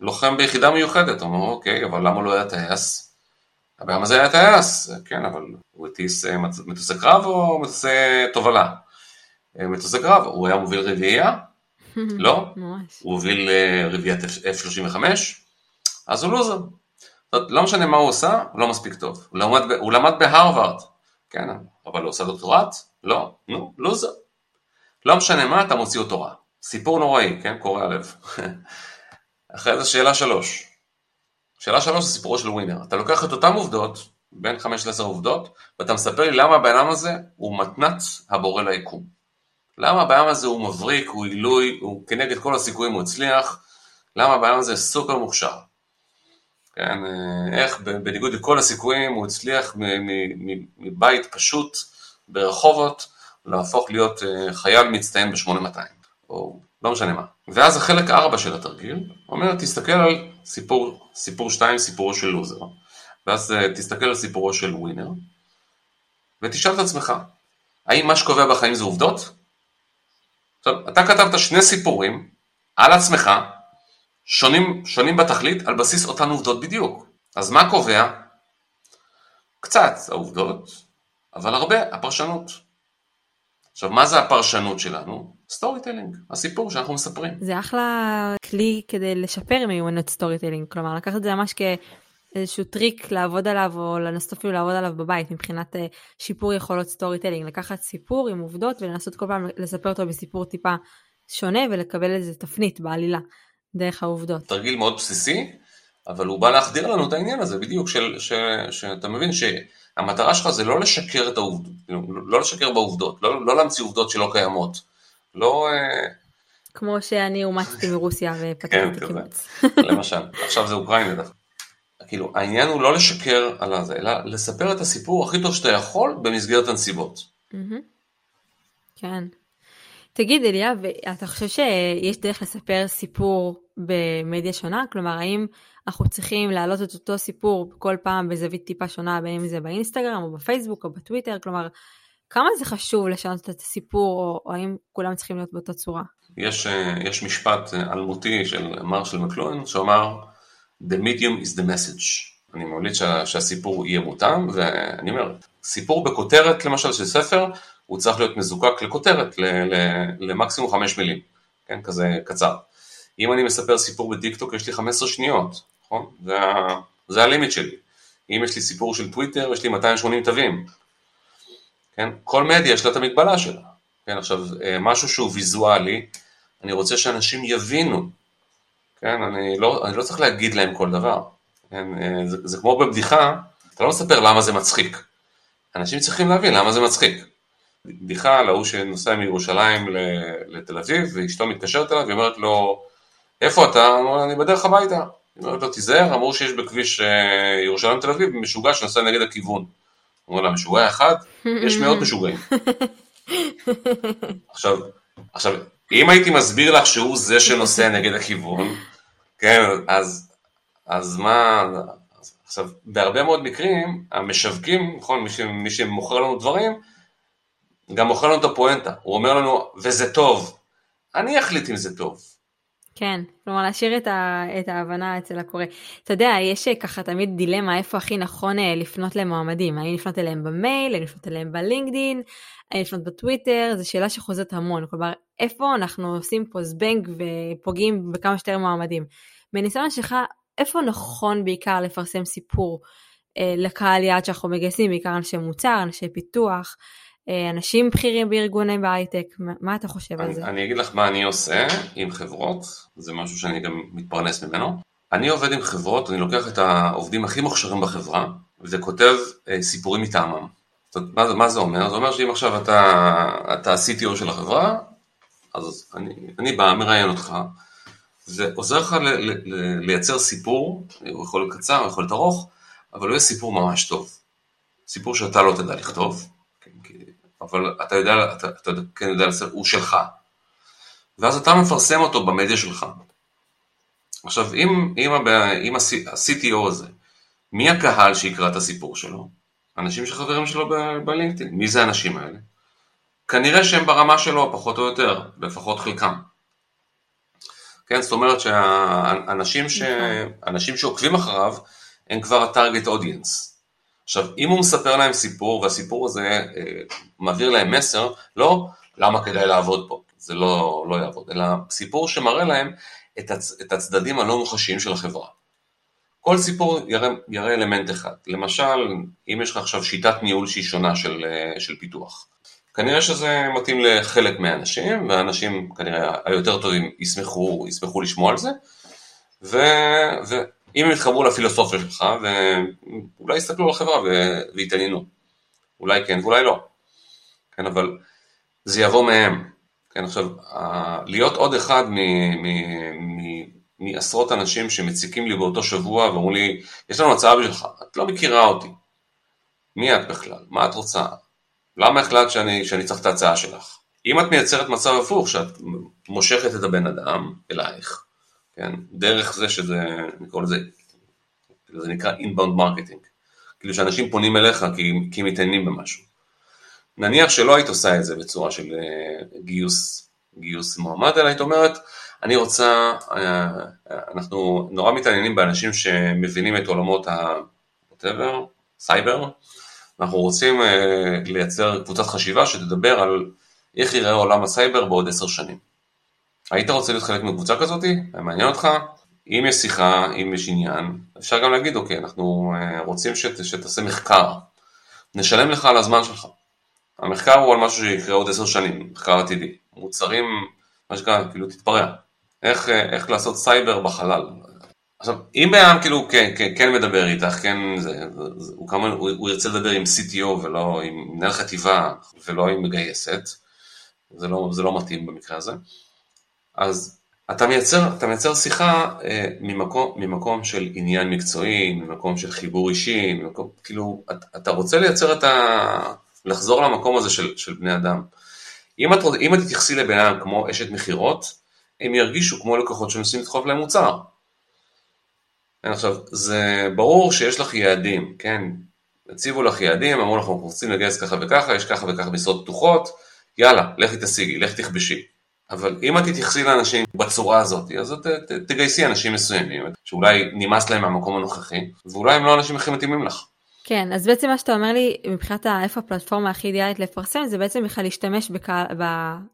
לוחם ביחידה מיוחדת. הוא אומר, אוקיי, אבל למה לא היה טייס? הבעיה הזה היה טייס, כן, אבל הוא הטיס אה, מטוסי קרב או מטוסי תובלה? אה, מטוסי קרב, הוא היה מוביל רביעייה? לא. הוא הוביל אה, רביעיית F-35? אז הוא לוזר. לא משנה מה הוא עושה, הוא לא מספיק טוב. הוא למד, הוא למד בהרווארד, כן, אבל הוא עושה דוקטורט? לא, נו, לוזר. לא משנה מה, אתה מוציא אותו רע. סיפור נוראי, כן, קורע לב. אחרי זה שאלה שלוש. שאלה שלוש זה סיפורו של ווינר. אתה לוקח את אותן עובדות, בין חמש לעשר עובדות, ואתה מספר לי למה הבן אדם הזה הוא מתנת הבורא ליקום. למה אדם הזה הוא מבריק, הוא עילוי, הוא כנגד כל הסיכויים הוא הצליח, למה אדם הזה סופר מוכשר. כן, אה, איך בניגוד לכל הסיכויים הוא הצליח מבית פשוט ברחובות להפוך להיות אה, חייל מצטיין ב-8200, או לא משנה מה. ואז החלק 4 של התרגיל אומר, תסתכל על סיפור, סיפור 2, סיפורו של לוזר, ואז אה, תסתכל על סיפורו של ווינר, ותשאל את עצמך, האם מה שקובע בחיים זה עובדות? עכשיו, אתה כתבת שני סיפורים על עצמך, שונים, שונים בתכלית על בסיס אותן עובדות בדיוק. אז מה קובע? קצת העובדות, אבל הרבה הפרשנות. עכשיו, מה זה הפרשנות שלנו? storytelling, הסיפור שאנחנו מספרים. זה אחלה כלי כדי לשפר מיומנות storytelling, כלומר לקחת את זה ממש כאיזשהו טריק לעבוד עליו או לנסות אפילו לעבוד עליו בבית מבחינת אה, שיפור יכולות storytelling, לקחת סיפור עם עובדות ולנסות כל פעם לספר אותו בסיפור טיפה שונה ולקבל איזה תפנית בעלילה. דרך העובדות. תרגיל מאוד בסיסי, אבל הוא בא להחדיר לנו את העניין הזה בדיוק, של, ש, שאתה מבין שהמטרה שלך זה לא לשקר את העובדות, לא לשקר בעובדות, לא, לא להמציא עובדות שלא קיימות. לא... אה, כמו שאני אומצתי מרוסיה ופתחתי כן, את הקיבוץ. למשל, עכשיו זה אוקראינה דווקא. כאילו, העניין הוא לא לשקר על הזה, אלא לספר את הסיפור הכי טוב שאתה יכול במסגרת הנסיבות. כן. תגיד אליאב, אתה חושב שיש דרך לספר סיפור במדיה שונה? כלומר, האם אנחנו צריכים להעלות את אותו סיפור כל פעם בזווית טיפה שונה, בין אם זה באינסטגרם או בפייסבוק או בטוויטר? כלומר, כמה זה חשוב לשנות את הסיפור, או, או האם כולם צריכים להיות באותה צורה? יש, אה, יש משפט אה, אלמותי של מרשל מקלואן שאמר, The medium is the message. אני ממליץ שה, שהסיפור יהיה מותאם, ואני אומר, סיפור בכותרת למשל של ספר, הוא צריך להיות מזוקק לכותרת, ל, ל, למקסימום חמש מילים, כן, כזה קצר. אם אני מספר סיפור בטיקטוק, יש לי 15 שניות, נכון? זה, זה הלימיט שלי. אם יש לי סיפור של טוויטר, יש לי 280 תווים. כן? כל מדיה יש לה את המגבלה שלה. כן, עכשיו, אה, משהו שהוא ויזואלי, אני רוצה שאנשים יבינו. כן, אני לא, אני לא צריך להגיד להם כל דבר. כן, אה, זה, זה כמו בבדיחה, אתה לא מספר למה זה מצחיק. אנשים צריכים להבין למה זה מצחיק. בדיחה על ההוא שנוסע מירושלים לתל אביב, ואשתו מתקשרת אליו, והיא אומרת לו, איפה אתה? הוא אומר, אני בדרך הביתה. היא אומרת לו, תיזהר, אמרו שיש בכביש אה, ירושלים תל אביב משוגע שנוסע נגד הכיוון. הוא אומר לה, משוגע אחד? יש מאות משוגעים. עכשיו, עכשיו, אם הייתי מסביר לך שהוא זה שנוסע נגד הכיוון, כן, אז, אז מה, עכשיו, בהרבה מאוד מקרים, המשווקים, נכון, מי, מי שמוכר לנו דברים, גם מוכר לנו את הפואנטה, הוא אומר לנו, וזה טוב, אני אחליט אם זה טוב. כן, כלומר להשאיר את, ה, את ההבנה אצל הקורא. אתה יודע, יש ככה תמיד דילמה איפה הכי נכון אה, לפנות למועמדים, האם לפנות אליהם במייל, האם לפנות אליהם בלינקדין, האם לפנות בטוויטר, זו שאלה שחוזרת המון, כלומר איפה אנחנו עושים פה זבנג ופוגעים בכמה שיותר מועמדים. בניסיון שלך, איפה נכון בעיקר לפרסם סיפור אה, לקהל יעד שאנחנו מגייסים, בעיקר אנשי מוצר, אנשי פיתוח, אה, אנשים בכירים בארגונים בהייטק, מה אתה חושב אני, על זה? אני אגיד לך מה אני עושה עם חברות, זה משהו שאני גם מתפרנס ממנו. אני עובד עם חברות, אני לוקח את העובדים הכי מוכשרים בחברה, וכותב אה, סיפורים מטעמם. מה, מה זה אומר? זה אומר שאם עכשיו אתה, אתה ה-CTO של החברה, אז אני, אני בא, מראיין אותך, זה עוזר לך ל, ל, ל, לייצר סיפור, הוא יכול להיות קצר, הוא יכול להיות ארוך, אבל הוא יהיה סיפור ממש טוב. סיפור שאתה לא תדע לכתוב, אבל אתה יודע, אתה, אתה כן יודע, הוא שלך. ואז אתה מפרסם אותו במדיה שלך. עכשיו, אם, אם, אם ה-CTO הזה, מי הקהל שיקרא את הסיפור שלו? אנשים שחברים שלו בלינקדאין. מי זה האנשים האלה? כנראה שהם ברמה שלו, פחות או יותר, לפחות חלקם. כן, זאת אומרת שהאנשים ש... נכון. שעוקבים אחריו, הם כבר הטארגט אודיאנס. עכשיו, אם הוא מספר להם סיפור, והסיפור הזה אה, מעביר להם מסר, לא למה כדאי לעבוד פה, זה לא, לא יעבוד, אלא סיפור שמראה להם את, הצ, את הצדדים הלא מוחשיים של החברה. כל סיפור יראה, יראה אלמנט אחד. למשל, אם יש לך עכשיו שיטת ניהול שהיא שונה של, אה, של פיתוח. כנראה שזה מתאים לחלק מהאנשים, והאנשים כנראה היותר טובים ישמחו, ישמחו לשמוע על זה, ו, ו, אם הם יתחברו לפילוסופיה שלך, ואולי יסתכלו על החברה ויתעניינו. אולי כן ואולי לא. כן, אבל זה יבוא מהם. כן, עכשיו, להיות עוד אחד מעשרות אנשים שמציקים לי באותו שבוע ואומרים לי, יש לנו הצעה בשבילך, את לא מכירה אותי. מי את בכלל? מה את רוצה? למה החלטת שאני, שאני צריך את ההצעה שלך? אם את מייצרת מצב הפוך, שאת מושכת את הבן אדם אלייך, כן? דרך זה שזה, נקרא לזה, זה נקרא inbound marketing, כאילו שאנשים פונים אליך כי, כי מתעניינים במשהו. נניח שלא היית עושה את זה בצורה של uh, גיוס, גיוס מועמד, אלא היית אומרת, אני רוצה, uh, אנחנו נורא מתעניינים באנשים שמבינים את עולמות ה-whatever, סייבר, אנחנו רוצים uh, לייצר קבוצת חשיבה שתדבר על איך ייראה עולם הסייבר בעוד עשר שנים. היית רוצה להיות חלק מקבוצה כזאת? מעניין אותך? אם יש שיחה, אם יש עניין, אפשר גם להגיד, אוקיי, אנחנו אה, רוצים שת, שתעשה מחקר, נשלם לך על הזמן שלך. המחקר הוא על משהו שיקרה עוד עשר שנים, מחקר עתידי. מוצרים, מה שנקרא, כאילו תתפרע. איך, איך לעשות סייבר בחלל. עכשיו, אם בן כאילו כן, כן, כן מדבר איתך, כן, זה, זה, הוא כמובן, הוא, הוא ירצה לדבר עם CTO ולא עם מנהל חטיבה ולא עם מגייסת, זה לא, זה לא מתאים במקרה הזה, אז אתה מייצר, אתה מייצר שיחה אה, ממקום, ממקום של עניין מקצועי, ממקום של חיבור אישי, ממקום, כאילו, אתה, אתה רוצה לייצר את ה... לחזור למקום הזה של, של בני אדם. אם את, אם את תתייחסי לבן אדם כמו אשת מכירות, הם ירגישו כמו לקוחות שמנסים לדחוף להם מוצר. כן, עכשיו, זה ברור שיש לך יעדים, כן? הציבו לך יעדים, אמרו לך, אנחנו רוצים לגייס ככה וככה, יש ככה וככה משרות פתוחות, יאללה, לכי תשיגי, לכי תכבשי. אבל אם את תתייחסי לאנשים בצורה הזאת, אז את תגייסי אנשים מסוימים, שאולי נמאס להם מהמקום הנוכחי, ואולי הם לא האנשים הכי מתאימים לך. כן, אז בעצם מה שאתה אומר לי, מבחינת איפה הפלטפורמה הכי אידיאלית לפרסם, זה בעצם בכלל להשתמש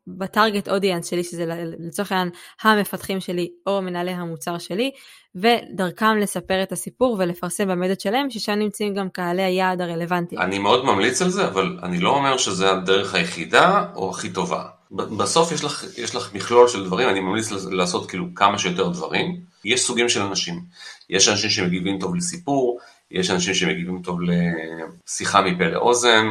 בטארגט אודיאנס שלי, שזה לצורך העניין המפתחים שלי או מנהלי המוצר שלי, ודרכם לספר את הסיפור ולפרסם במדיות שלהם, ששם נמצאים גם קהלי היעד הרלוונטיים. אני מאוד ממליץ על זה, אבל אני לא אומר שזה הדרך היחידה או הכי טובה. בסוף יש לך, יש לך מכלול של דברים, אני ממליץ לעשות כאילו כמה שיותר דברים. יש סוגים של אנשים. יש אנשים שמגיבים טוב לסיפור, יש אנשים שמגיבים טוב לשיחה מפה לאוזן,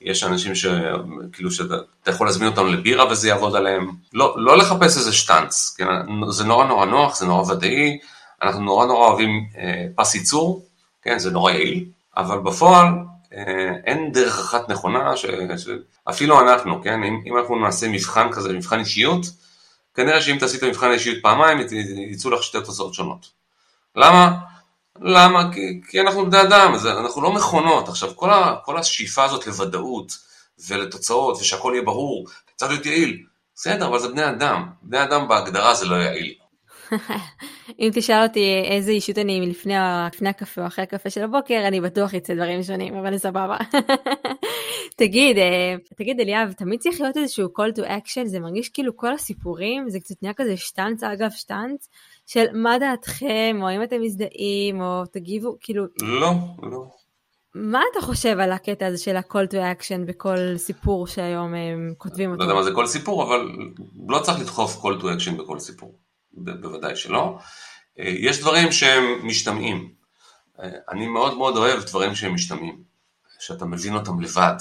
יש אנשים שכאילו שאתה יכול להזמין אותם לבירה וזה יעבוד עליהם. לא, לא לחפש איזה שטאנץ, כן? זה נורא נורא נוח, זה נורא ודאי, אנחנו נורא נורא אוהבים אה, פס ייצור, כן? זה נורא יעיל, אבל בפועל אין דרך אחת נכונה, ש, אפילו אנחנו, כן? אם, אם אנחנו נעשה מבחן כזה, מבחן אישיות, כנראה שאם תעשי את המבחן האישיות פעמיים, יצאו לך שתי תוצאות שונות. למה? למה? כי, כי אנחנו בני אדם, זה, אנחנו לא מכונות. עכשיו, כל, ה, כל השאיפה הזאת לוודאות ולתוצאות ושהכול יהיה ברור, צריך להיות יעיל. בסדר, אבל זה בני אדם. בני אדם בהגדרה זה לא יעיל. אם תשאל אותי איזה אישות אני לפני, לפני הקפה או אחרי הקפה של הבוקר, אני בטוח אצא דברים שונים, אבל סבבה. תגיד, אה, תגיד אליאב, תמיד צריך להיות איזשהו call to action, זה מרגיש כאילו כל הסיפורים, זה קצת נהיה כזה שטאנץ אגב שטאנץ, של מה דעתכם, או אם אתם מזדהים, או תגיבו, כאילו... לא, לא. מה אתה חושב על הקטע הזה של ה-call to action בכל סיפור שהיום הם כותבים אותו? לא יודע מה זה כל סיפור, אבל לא צריך לדחוף call to action בכל סיפור. בוודאי שלא. אה, יש דברים שהם משתמעים. אה, אני מאוד מאוד אוהב דברים שהם משתמעים, שאתה מבין אותם לבד.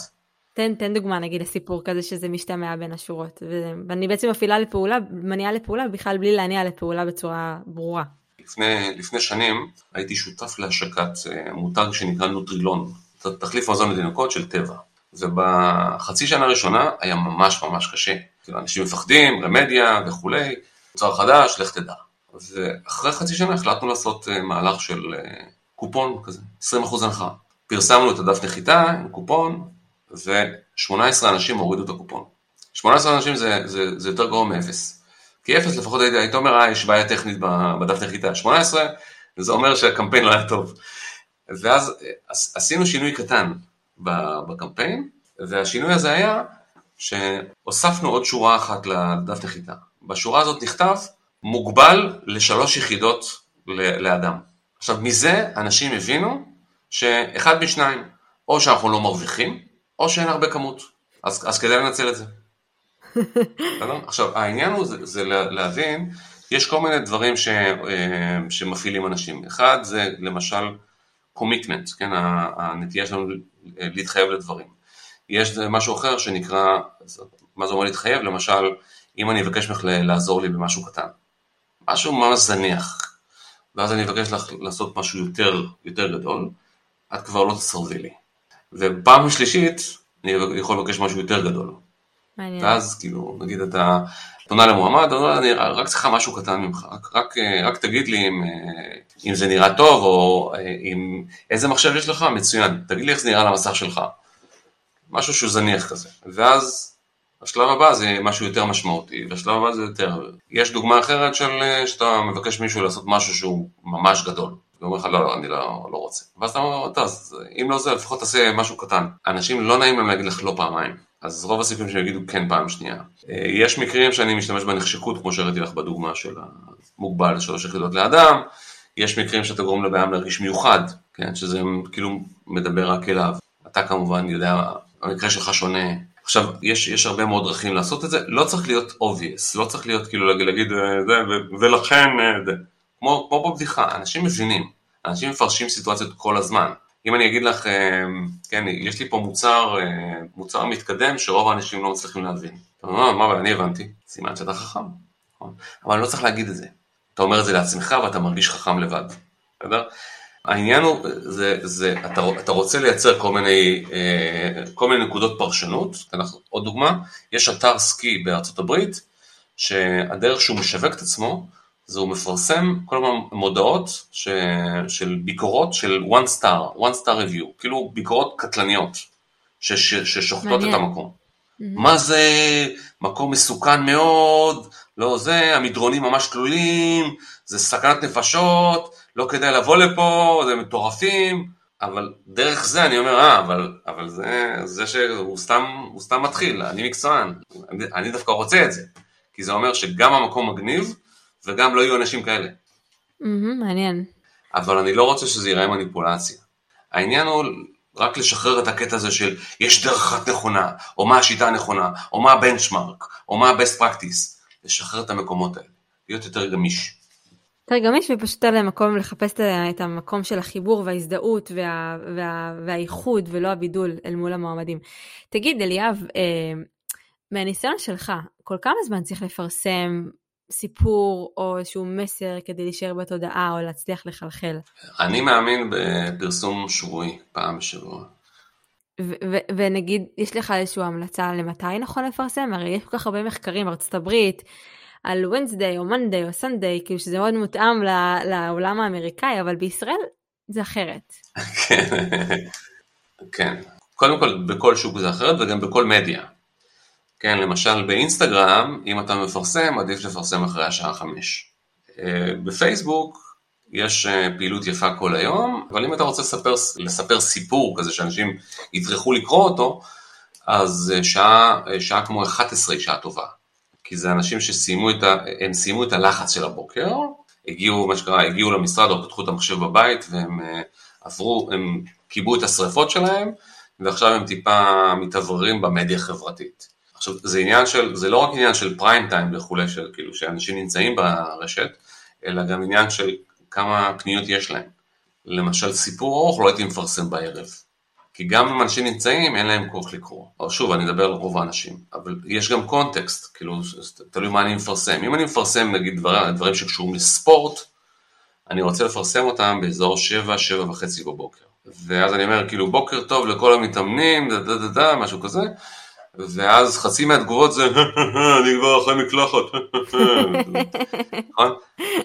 תן, תן דוגמה נגיד לסיפור כזה שזה משתמע בין השורות, ואני בעצם מפעילה לפעולה, מניעה לפעולה בכלל בלי להניע לפעולה בצורה ברורה. לפני, לפני שנים הייתי שותף להשקת אה, מותג שנקרא נוטרילון, תחליף מזון לתינוקות של טבע. ובחצי שנה הראשונה היה ממש ממש קשה. כאילו אנשים מפחדים, רמדיה וכולי, מוצר חדש, לך תדע. ואחרי חצי שנה החלטנו לעשות אה, מהלך של אה, קופון כזה, 20% הנחה. פרסמנו את הדף נחיתה עם קופון, ו-18 אנשים הורידו את הקופון. 18 אנשים זה, זה, זה יותר גרוע מאפס. כי אפס לפחות היית, אומר, אה, יש בעיה טכנית בדף נחיתה. 18, זה אומר שהקמפיין לא היה טוב. ואז אה, עשינו שינוי קטן בקמפיין, והשינוי הזה היה שהוספנו עוד שורה אחת לדף נחיתה. בשורה הזאת נכתב, מוגבל לשלוש יחידות לאדם. עכשיו, מזה אנשים הבינו שאחד משניים, או שאנחנו לא מרוויחים, או שאין הרבה כמות. אז, אז כדאי לנצל את זה. עכשיו, העניין הוא זה, זה להבין, יש כל מיני דברים ש, אה, שמפעילים אנשים. אחד זה למשל קומיטמנט, כן, הנטייה שלנו להתחייב לדברים. יש משהו אחר שנקרא, מה זה אומר להתחייב? למשל, אם אני אבקש ממך לעזור לי במשהו קטן, משהו ממש זניח, ואז אני אבקש לך לעשות משהו יותר, יותר גדול, את כבר לא תסרבי לי. ופעם שלישית, אני יכול לבקש משהו יותר גדול. מעניין. ואז כאילו, נגיד אתה פונה למועמד, אני רק צריכה משהו קטן ממך, רק, רק, רק תגיד לי אם, אם זה נראה טוב, או אם, איזה מחשב יש לך, מצוין, תגיד לי איך זה נראה על המסך שלך. משהו שהוא זניח כזה. ואז השלב הבא זה משהו יותר משמעותי, והשלב הבא זה יותר... יש דוגמה אחרת של שאתה מבקש מישהו לעשות משהו שהוא ממש גדול. הוא אומר לך, לא, לא, אני לא, לא רוצה. ואז אתה אומר, טוב, אם לא זה, לפחות תעשה משהו קטן. אנשים לא נעים להם להגיד לך לא פעמיים. אז רוב הסיכויים שהם יגידו כן פעם שנייה. אה, יש מקרים שאני משתמש בנחשקות, כמו שהראיתי לך בדוגמה של המוגבל שלוש יחידות לאדם. יש מקרים שאתה גורם לבעיה להרגיש מיוחד, כן, שזה כאילו מדבר רק אליו. אתה כמובן יודע, המקרה שלך שונה, עכשיו, יש, יש הרבה מאוד דרכים לעשות את זה, לא צריך להיות obvious, לא צריך להיות כאילו להגיד, להגיד אה, זה, ולכן זה. כמו, כמו בבדיחה, אנשים מבינים, אנשים מפרשים סיטואציות כל הזמן. אם אני אגיד לך, כן, יש לי פה מוצר, מוצר מתקדם שרוב האנשים לא מצליחים להבין. אתה אומר, מה, אני הבנתי, סימן שאתה חכם, נכון? אבל אני לא צריך להגיד את זה. אתה אומר את זה לעצמך ואתה מרגיש חכם לבד, בסדר? העניין הוא, זה, זה, אתה, אתה רוצה לייצר כל מיני, אה, כל מיני נקודות פרשנות, אנחנו, עוד דוגמה, יש אתר סקי בארצות הברית, שהדרך שהוא משווק את עצמו, זה הוא מפרסם כל הזמן מודעות ש, של ביקורות של one star, one star review, כאילו ביקורות קטלניות, ש, ש, ששוחטות את המקום. Mm-hmm. מה זה מקום מסוכן מאוד, לא זה, המדרונים ממש תלולים, זה סכנת נפשות, לא כדאי לבוא לפה, זה מטורפים, אבל דרך זה אני אומר, אה, אבל, אבל זה, זה שהוא סתם, סתם מתחיל, אני מקצוען, אני, אני דווקא רוצה את זה, כי זה אומר שגם המקום מגניב, וגם לא יהיו אנשים כאלה. Mm-hmm, מעניין. אבל אני לא רוצה שזה ייראה מניפולציה. העניין הוא רק לשחרר את הקטע הזה של יש דרך אחת נכונה, או מה השיטה הנכונה, או מה הבנצ'מארק, או מה ה-best practice. לשחרר את המקומות האלה, להיות יותר גמיש. יותר גמיש ופשוט על המקום לחפש את המקום של החיבור וההזדהות וה, וה, והאיחוד ולא הבידול אל מול המועמדים. תגיד אליאב, אה, מהניסיון שלך, כל כמה זמן צריך לפרסם סיפור או איזשהו מסר כדי להישאר בתודעה או להצליח לחלחל? אני מאמין בפרסום שבועי, פעם בשבוע. ונגיד, יש לך איזושהי המלצה למתי נכון לפרסם? הרי יש כל כך הרבה מחקרים בארצות הברית על Wednesday או Monday או Sunday, כאילו שזה מאוד מותאם לעולם האמריקאי, אבל בישראל זה אחרת. כן, כן. קודם כל, בכל שוק זה אחרת וגם בכל מדיה. כן, למשל באינסטגרם, אם אתה מפרסם, עדיף לפרסם אחרי השעה חמש. אה, בפייסבוק יש אה, פעילות יפה כל היום, אבל אם אתה רוצה לספר, לספר סיפור כזה שאנשים יטרחו לקרוא אותו, אז אה, שעה, שעה כמו 11 היא שעה טובה. כי זה אנשים שסיימו את, ה, הם סיימו את הלחץ של הבוקר, הגיעו, מה שקרה, הגיעו למשרד או פתחו את המחשב בבית והם עברו, הם כיבו את השריפות שלהם, ועכשיו הם טיפה מתאווררים במדיה החברתית. עכשיו, זה עניין של, זה לא רק עניין של פריים טיים וכולי, של כאילו שאנשים נמצאים ברשת, אלא גם עניין של כמה קניות יש להם. למשל, סיפור ארוך לא הייתי מפרסם בערב. כי גם אם אנשים נמצאים, אין להם כוח לקרוא. שוב, אני מדבר על רוב האנשים. אבל יש גם קונטקסט, כאילו, תלוי מה אני מפרסם. אם אני מפרסם, נגיד, דבר, דברים שקשורים לספורט, אני רוצה לפרסם אותם באזור 7, 7 וחצי בבוקר. ואז אני אומר, כאילו, בוקר טוב לכל המתאמנים, דה דה דה דה, משהו כזה. ואז חצי מהתגובות זה, אני כבר אחרי מקלחת, נכון?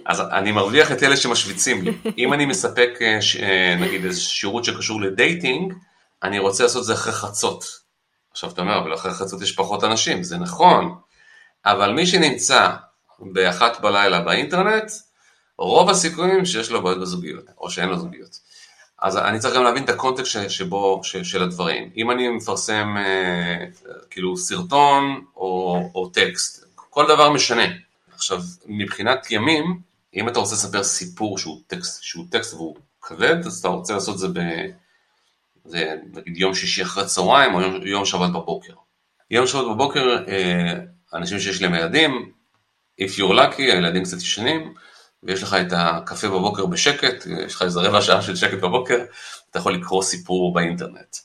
אז אני מרוויח את אלה שמשוויצים לי. אם אני מספק אה, אה, נגיד איזה שירות שקשור ל dating, אני רוצה לעשות את זה אחרי חצות. עכשיו אתה אומר, אבל אחרי חצות יש פחות אנשים, זה נכון, אבל מי שנמצא באחת בלילה באינטרנט, רוב הסיכויים שיש לו בעיות בזוגיות, או שאין לו זוגיות. אז אני צריך גם להבין את הקונטקסט שבו, של הדברים. אם אני מפרסם אה, כאילו סרטון או, או טקסט, כל דבר משנה. עכשיו, מבחינת ימים, אם אתה רוצה לספר סיפור שהוא טקסט, שהוא טקסט והוא כבד, אז אתה רוצה לעשות את זה ב... זה נגיד יום שישי אחרי צהריים או יום, יום שבת בבוקר. יום שבת בבוקר, אה, אנשים שיש להם ילדים, if you're lucky, הילדים קצת ישנים, ויש לך את הקפה בבוקר בשקט, יש לך איזה רבע שעה של שקט בבוקר, אתה יכול לקרוא סיפור באינטרנט.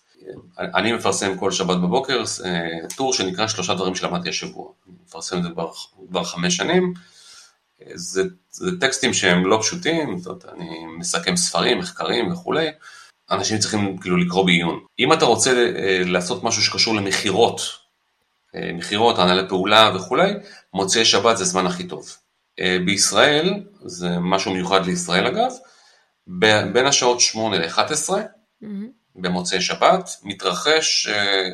אני מפרסם כל שבת בבוקר אה, טור שנקרא שלושה דברים שלמדתי השבוע. אני מפרסם את זה כבר, כבר חמש שנים. זה, זה טקסטים שהם לא פשוטים, זאת, אני מסכם ספרים, מחקרים וכולי. אנשים צריכים כאילו לקרוא בעיון. אם אתה רוצה אה, לעשות משהו שקשור למכירות, אה, מכירות, הנהלה לפעולה וכולי, מוצאי שבת זה הזמן הכי טוב. אה, בישראל, זה משהו מיוחד לישראל אגב, בין השעות 8 ל-11, mm-hmm. במוצאי שבת, מתרחש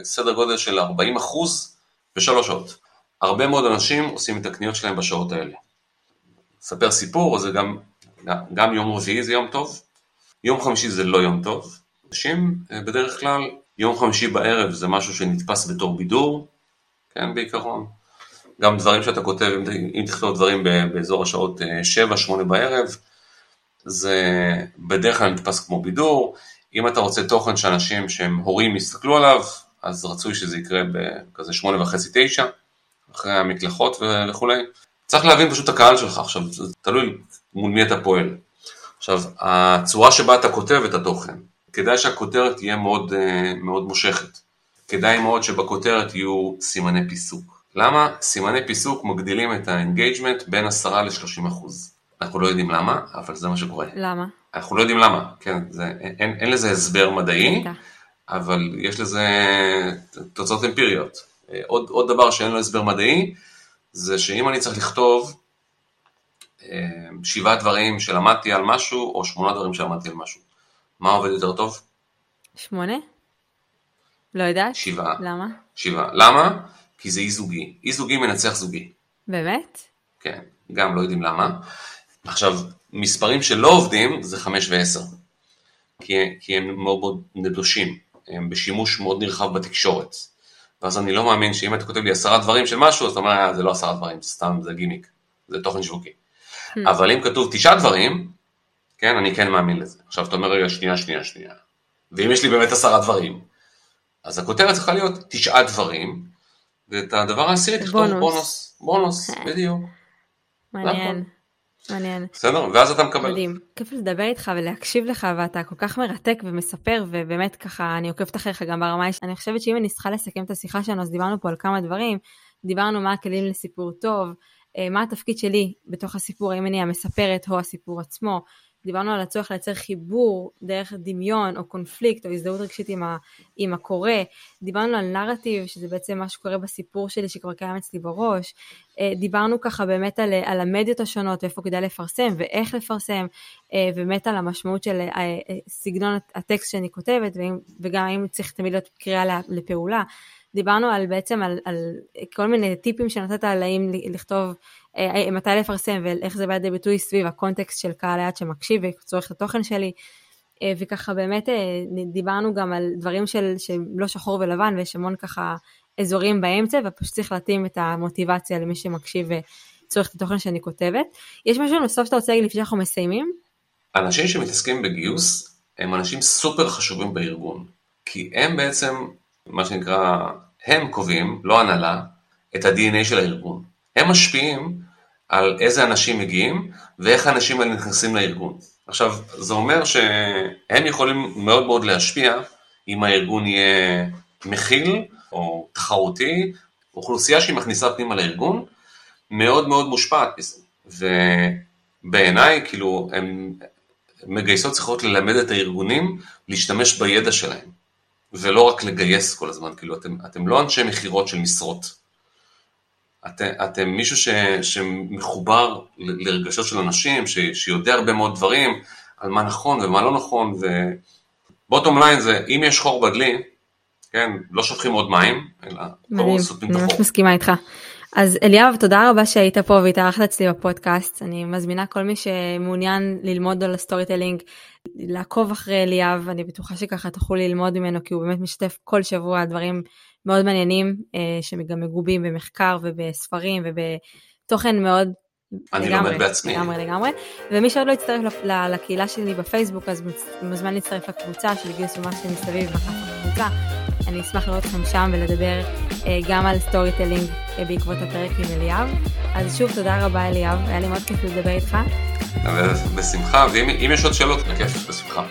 סדר גודל של 40 אחוז בשלוש שעות. הרבה מאוד אנשים עושים את הקניות שלהם בשעות האלה. אספר סיפור, זה גם, גם יום רביעי זה יום טוב, יום חמישי זה לא יום טוב. אנשים אה, בדרך כלל, יום חמישי בערב זה משהו שנתפס בתור בידור, כן, בעיקרון. גם דברים שאתה כותב, אם תכתוב דברים באזור השעות 7-8 אה, בערב, זה בדרך כלל נתפס כמו בידור. אם אתה רוצה תוכן שאנשים שהם הורים יסתכלו עליו, אז רצוי שזה יקרה בכזה שמונה וחצי, תשע, אחרי המקלחות וכולי. צריך להבין פשוט את הקהל שלך, עכשיו זה תלוי מול מי אתה פועל. עכשיו, הצורה שבה אתה כותב את התוכן, כדאי שהכותרת תהיה מאוד, אה, מאוד מושכת. כדאי מאוד שבכותרת יהיו סימני פיסוק. למה? סימני פיסוק מגדילים את ה engagement בין 10 ל-30 אחוז. אנחנו לא יודעים למה, אבל זה מה שקורה. למה? אנחנו לא יודעים למה, כן, זה, אין, אין לזה הסבר מדעי, אבל יש לזה תוצאות אמפיריות. עוד, עוד דבר שאין לו הסבר מדעי, זה שאם אני צריך לכתוב אה, שבעה דברים שלמדתי על משהו, או שמונה דברים שלמדתי על משהו, מה עובד יותר טוב? שמונה? לא יודעת. שבעה. למה? שבעה. למה? כי זה אי זוגי. אי זוגי מנצח זוגי. באמת? כן, גם לא יודעים למה. עכשיו, מספרים שלא עובדים זה 5 ו-10, כי, כי הם מאוד מאוד נדושים, הם בשימוש מאוד נרחב בתקשורת. ואז אני לא מאמין שאם אתה כותב לי עשרה דברים של משהו, אז אתה אומר, אה, זה לא עשרה דברים, זה סתם, זה גימיק, זה תוכן שיווקי. Hmm. אבל אם כתוב תשעה דברים, כן, אני כן מאמין לזה. עכשיו אתה אומר, רגע, שנייה, שנייה, שנייה. ואם יש לי באמת עשרה דברים, אז הכותרת צריכה להיות תשעה דברים, ואת הדבר העשירי תכתוב בונוס. בונוס, כן. בדיוק. מעניין. מעניין. בסדר, ואז אתה מקבל. מדהים. כיף לדבר איתך ולהקשיב לך, ואתה כל כך מרתק ומספר, ובאמת ככה, אני עוקבת אחריך גם ברמה אישית. אני חושבת שאם אני צריכה לסכם את השיחה שלנו, אז דיברנו פה על כמה דברים. דיברנו מה הכלים לסיפור טוב, אה, מה התפקיד שלי בתוך הסיפור, האם אני המספרת או הסיפור עצמו. דיברנו על הצורך לייצר חיבור דרך דמיון או קונפליקט או הזדהות רגשית עם, ה, עם הקורא, דיברנו על נרטיב שזה בעצם מה שקורה בסיפור שלי שכבר קיים אצלי בראש, אה, דיברנו ככה באמת על, על המדיות השונות ואיפה כדאי לפרסם ואיך לפרסם, אה, באמת על המשמעות של אה, סגנון הטקסט שאני כותבת וגם האם צריך תמיד להיות קריאה לפעולה. דיברנו על בעצם על, על כל מיני טיפים שנתת על האם לכתוב אה, אה, מתי לפרסם ואיך זה בא לידי ביטוי סביב הקונטקסט של קהל היד שמקשיב וצורך את התוכן שלי. אה, וככה באמת דיברנו גם על דברים של, שלא שחור ולבן ויש המון ככה אזורים באמצע ופשוט צריך להתאים את המוטיבציה למי שמקשיב וצורך את התוכן שאני כותבת. יש משהו נוסף שאתה רוצה להגיד לפני שאנחנו מסיימים? אנשים שמתעסקים בגיוס הם אנשים סופר חשובים בארגון, כי הם בעצם, מה שנקרא, הם קובעים, לא הנהלה, את ה-DNA של הארגון. הם משפיעים על איזה אנשים מגיעים ואיך האנשים האלה נכנסים לארגון. עכשיו, זה אומר שהם יכולים מאוד מאוד להשפיע אם הארגון יהיה מכיל או תחרותי, אוכלוסייה שהיא מכניסה פנימה לארגון, מאוד מאוד מושפעת מזה. ובעיניי, כאילו, הם מגייסות צריכות ללמד את הארגונים להשתמש בידע שלהם, ולא רק לגייס כל הזמן, כאילו, אתם, אתם לא אנשי מכירות של משרות. אתם, אתם מישהו ש, שמחובר לרגשות של אנשים, ש, שיודע הרבה מאוד דברים על מה נכון ומה לא נכון, ו bottom line זה, אם יש חור בדלי, כן, לא שופכים עוד מים, אלא מדהים, אני ממש מסכימה איתך. אז אליאב, תודה רבה שהיית פה והתארחת אצלי בפודקאסט. אני מזמינה כל מי שמעוניין ללמוד על ה storytelling, לעקוב אחרי אליאב, אני בטוחה שככה תוכלו ללמוד ממנו, כי הוא באמת משתף כל שבוע דברים מאוד מעניינים, אה, שגם מגובים במחקר ובספרים ובתוכן מאוד אני לגמרי, לומד בעצמי. לגמרי, לגמרי. ומי שעוד לא הצטרף לקהילה שלי בפייסבוק, אז מוזמן להצטרף לקבוצה של גיוס ומה שמסביב בחף הקבוצה. אני אשמח לראות אתכם שם ולדבר אה, גם על storytelling אה, בעקבות הפרק עם אליאב. אז שוב, תודה רבה אליאב, היה לי מאוד כיף לדבר איתך. בשמחה, ואם יש עוד שאלות, בכיף, בשמחה.